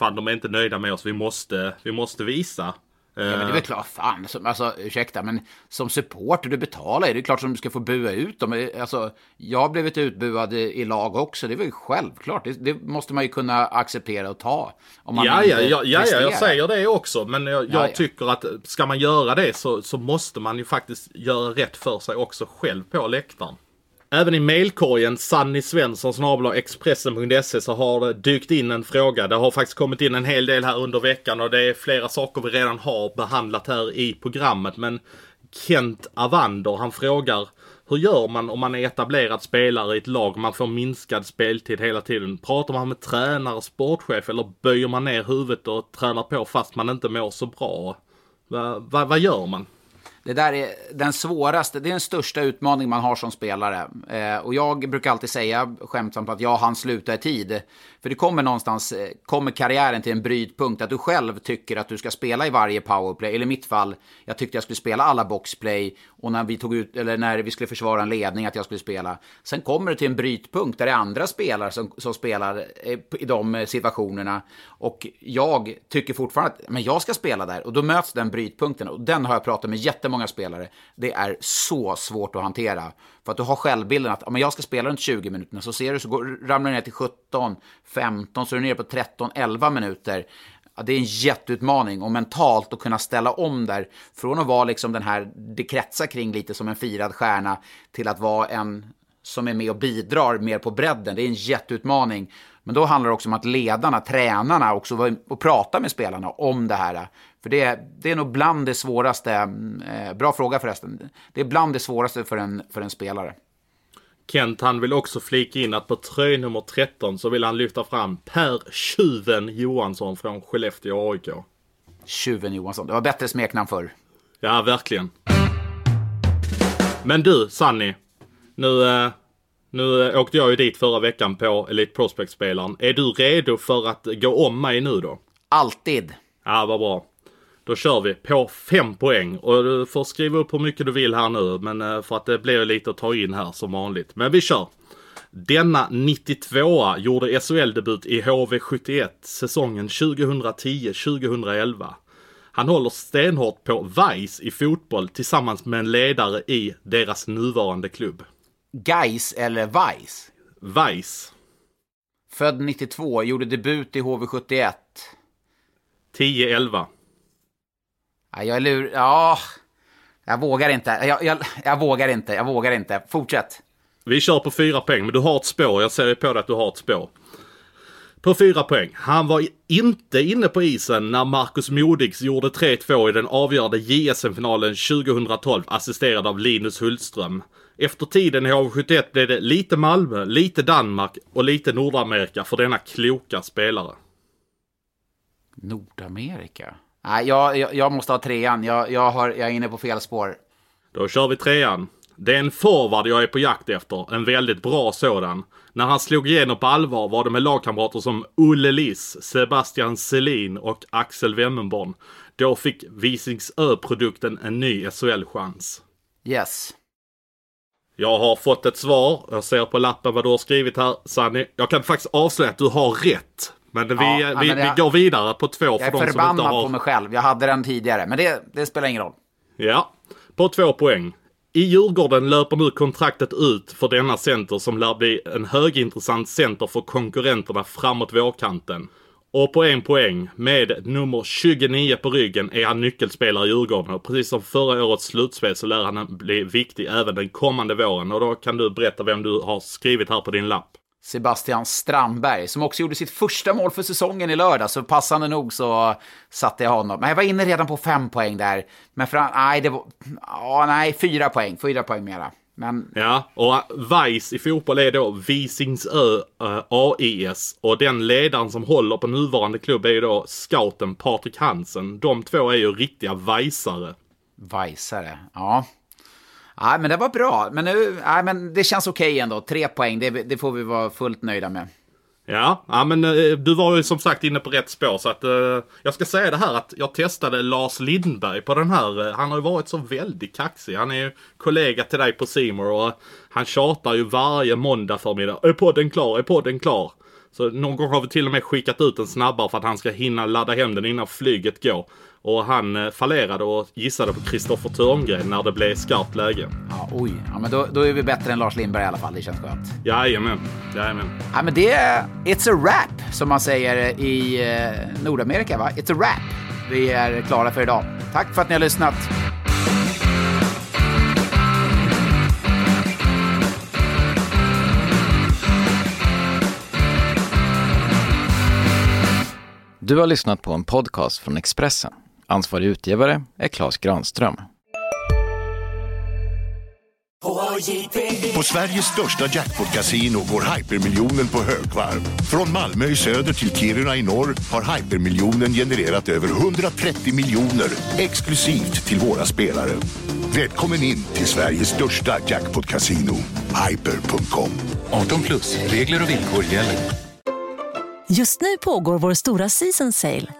fan de är inte nöjda med oss, vi måste, vi måste visa. Ja, men det är väl klart, fan, alltså ursäkta, men som supporter du betalar är det klart som du ska få bua ut dem. Alltså, jag har blivit utbuad i lag också, det är väl självklart. Det, det måste man ju kunna acceptera och ta. Om man ja, ja, ja, ja, jag säger det också, men jag, jag ja, ja. tycker att ska man göra det så, så måste man ju faktiskt göra rätt för sig också själv på läktaren. Även i mailkorgen sannysvensson.expressen.se så har det dykt in en fråga. Det har faktiskt kommit in en hel del här under veckan och det är flera saker vi redan har behandlat här i programmet. Men Kent Avander han frågar hur gör man om man är etablerad spelare i ett lag man får minskad speltid hela tiden? Pratar man med tränare, sportchef eller böjer man ner huvudet och tränar på fast man inte mår så bra? Vad va, va gör man? Det där är den svåraste, det är den största utmaning man har som spelare. Eh, och jag brukar alltid säga skämtsamt att jag hann sluta i tid. För det kommer någonstans, eh, kommer karriären till en brytpunkt att du själv tycker att du ska spela i varje powerplay. Eller i mitt fall, jag tyckte jag skulle spela alla boxplay. Och när vi tog ut, eller när vi skulle försvara en ledning att jag skulle spela. Sen kommer det till en brytpunkt där det är andra spelare som, som spelar eh, i de eh, situationerna. Och jag tycker fortfarande att men jag ska spela där. Och då möts den brytpunkten. Och den har jag pratat med jättemånga spelare. Det är så svårt att hantera. För att du har självbilden att men jag ska spela runt 20 minuter. Så ser du så går, ramlar du ner till 17, 15, så är du nere på 13, 11 minuter. Ja, det är en jätteutmaning och mentalt att kunna ställa om där. Från att vara liksom den här, det kretsar kring lite som en firad stjärna, till att vara en som är med och bidrar mer på bredden. Det är en jätteutmaning. Men då handlar det också om att ledarna, tränarna, också var och prata med spelarna om det här. För det, är, det är nog bland det svåraste, eh, bra fråga förresten, det är bland det svåraste för en, för en spelare. Kent han vill också flika in att på tröj nummer 13 så vill han lyfta fram Per Tjuven Johansson från Skellefteå AIK. Tjuven Johansson, det var bättre smeknamn förr. Ja, verkligen. Men du, Sanni. Nu, eh, nu eh, åkte jag ju dit förra veckan på Elite Prospect-spelaren. Är du redo för att gå om mig nu då? Alltid. Ja, vad bra. Då kör vi på fem poäng och du får skriva upp hur mycket du vill här nu. Men eh, för att det blir lite att ta in här som vanligt. Men vi kör. Denna 92a gjorde SHL-debut i HV71 säsongen 2010-2011. Han håller stenhårt på Vice i fotboll tillsammans med en ledare i deras nuvarande klubb. Geis eller Vice? Vice. Född 92, gjorde debut i HV71. 10-11. Ja, jag är lur... Ja, jag vågar inte. Jag, jag, jag vågar inte. Jag vågar inte. Fortsätt. Vi kör på fyra poäng, men du har ett spår. Jag ser ju på dig att du har ett spår. På fyra poäng. Han var inte inne på isen när Marcus Modigs gjorde 3-2 i den avgörande JSM-finalen 2012, assisterad av Linus Hultström. Efter tiden i HV71 blev det lite Malmö, lite Danmark och lite Nordamerika för denna kloka spelare. Nordamerika? Nej, jag, jag, jag måste ha trean. Jag, jag, har, jag är inne på fel spår. Då kör vi trean. Det är en forward jag är på jakt efter. En väldigt bra sådan. När han slog igenom på allvar var det med lagkamrater som Olle Liss, Sebastian Selin och Axel Wemmenborn. Då fick Visingsö-produkten en ny SHL-chans. Yes. Jag har fått ett svar. Jag ser på lappen vad du har skrivit här, Sanni. Jag kan faktiskt avslöja att du har rätt. Men vi, Ja, vi, men vi går vidare på två Jag för är de som inte förbannad har... på mig själv. Jag hade den tidigare, men det, det spelar ingen roll. Ja, på två poäng. I Djurgården löper nu kontraktet ut för denna center som lär bli en högintressant center för konkurrenterna framåt vårkanten. Och på en poäng, med nummer 29 på ryggen, är han nyckelspelare i Djurgården. Och precis som förra årets slutspel så lär han bli viktig även den kommande våren. Och då kan du berätta vem du har skrivit här på din lapp. Sebastian Strandberg, som också gjorde sitt första mål för säsongen i lördag, så passande nog så satte jag honom. Men jag var inne redan på fem poäng där. Men fram, nej, det var, ja, nej, fyra poäng, fyra poäng mera. Men Ja, och Vice i fotboll är då Visingsö eh, AIS. Och den ledaren som håller på nuvarande klubb är ju då scouten Patrik Hansen. De två är ju riktiga Vajsare. Vajsare, ja. Nej, men det var bra. Men, nu, nej, men det känns okej ändå. Tre poäng, det, det får vi vara fullt nöjda med. Ja, ja men eh, du var ju som sagt inne på rätt spår så att eh, jag ska säga det här att jag testade Lars Lindberg på den här. Eh, han har ju varit så väldigt kaxig. Han är ju kollega till dig på Simor och eh, han tjatar ju varje måndag förmiddag. Är podden klar? Är podden klar? Så någon gång har vi till och med skickat ut den snabbare för att han ska hinna ladda hem den innan flyget går. Och han eh, fallerade och gissade på Kristoffer Törngren när det blev skarpt läge. Ja, oj, ja, men då, då är vi bättre än Lars Lindberg i alla fall. Det känns skönt. Jajamän, jajamän. Ja, men det är... It's a wrap, som man säger i eh, Nordamerika, va? It's a wrap. Vi är klara för idag. Tack för att ni har lyssnat. Du har lyssnat på en podcast från Expressen. Ansvarig utgivare är Klas Granström. På Sveriges största jackpot-kasino går hypermiljonen på högvarv. Från Malmö i söder till Kiruna i norr har hypermiljonen genererat över 130 miljoner exklusivt till våra spelare. Välkommen in till Sveriges största jackpot-kasino, hyper.com. 18 plus, regler och villkor gäller. Just nu pågår vår stora season sale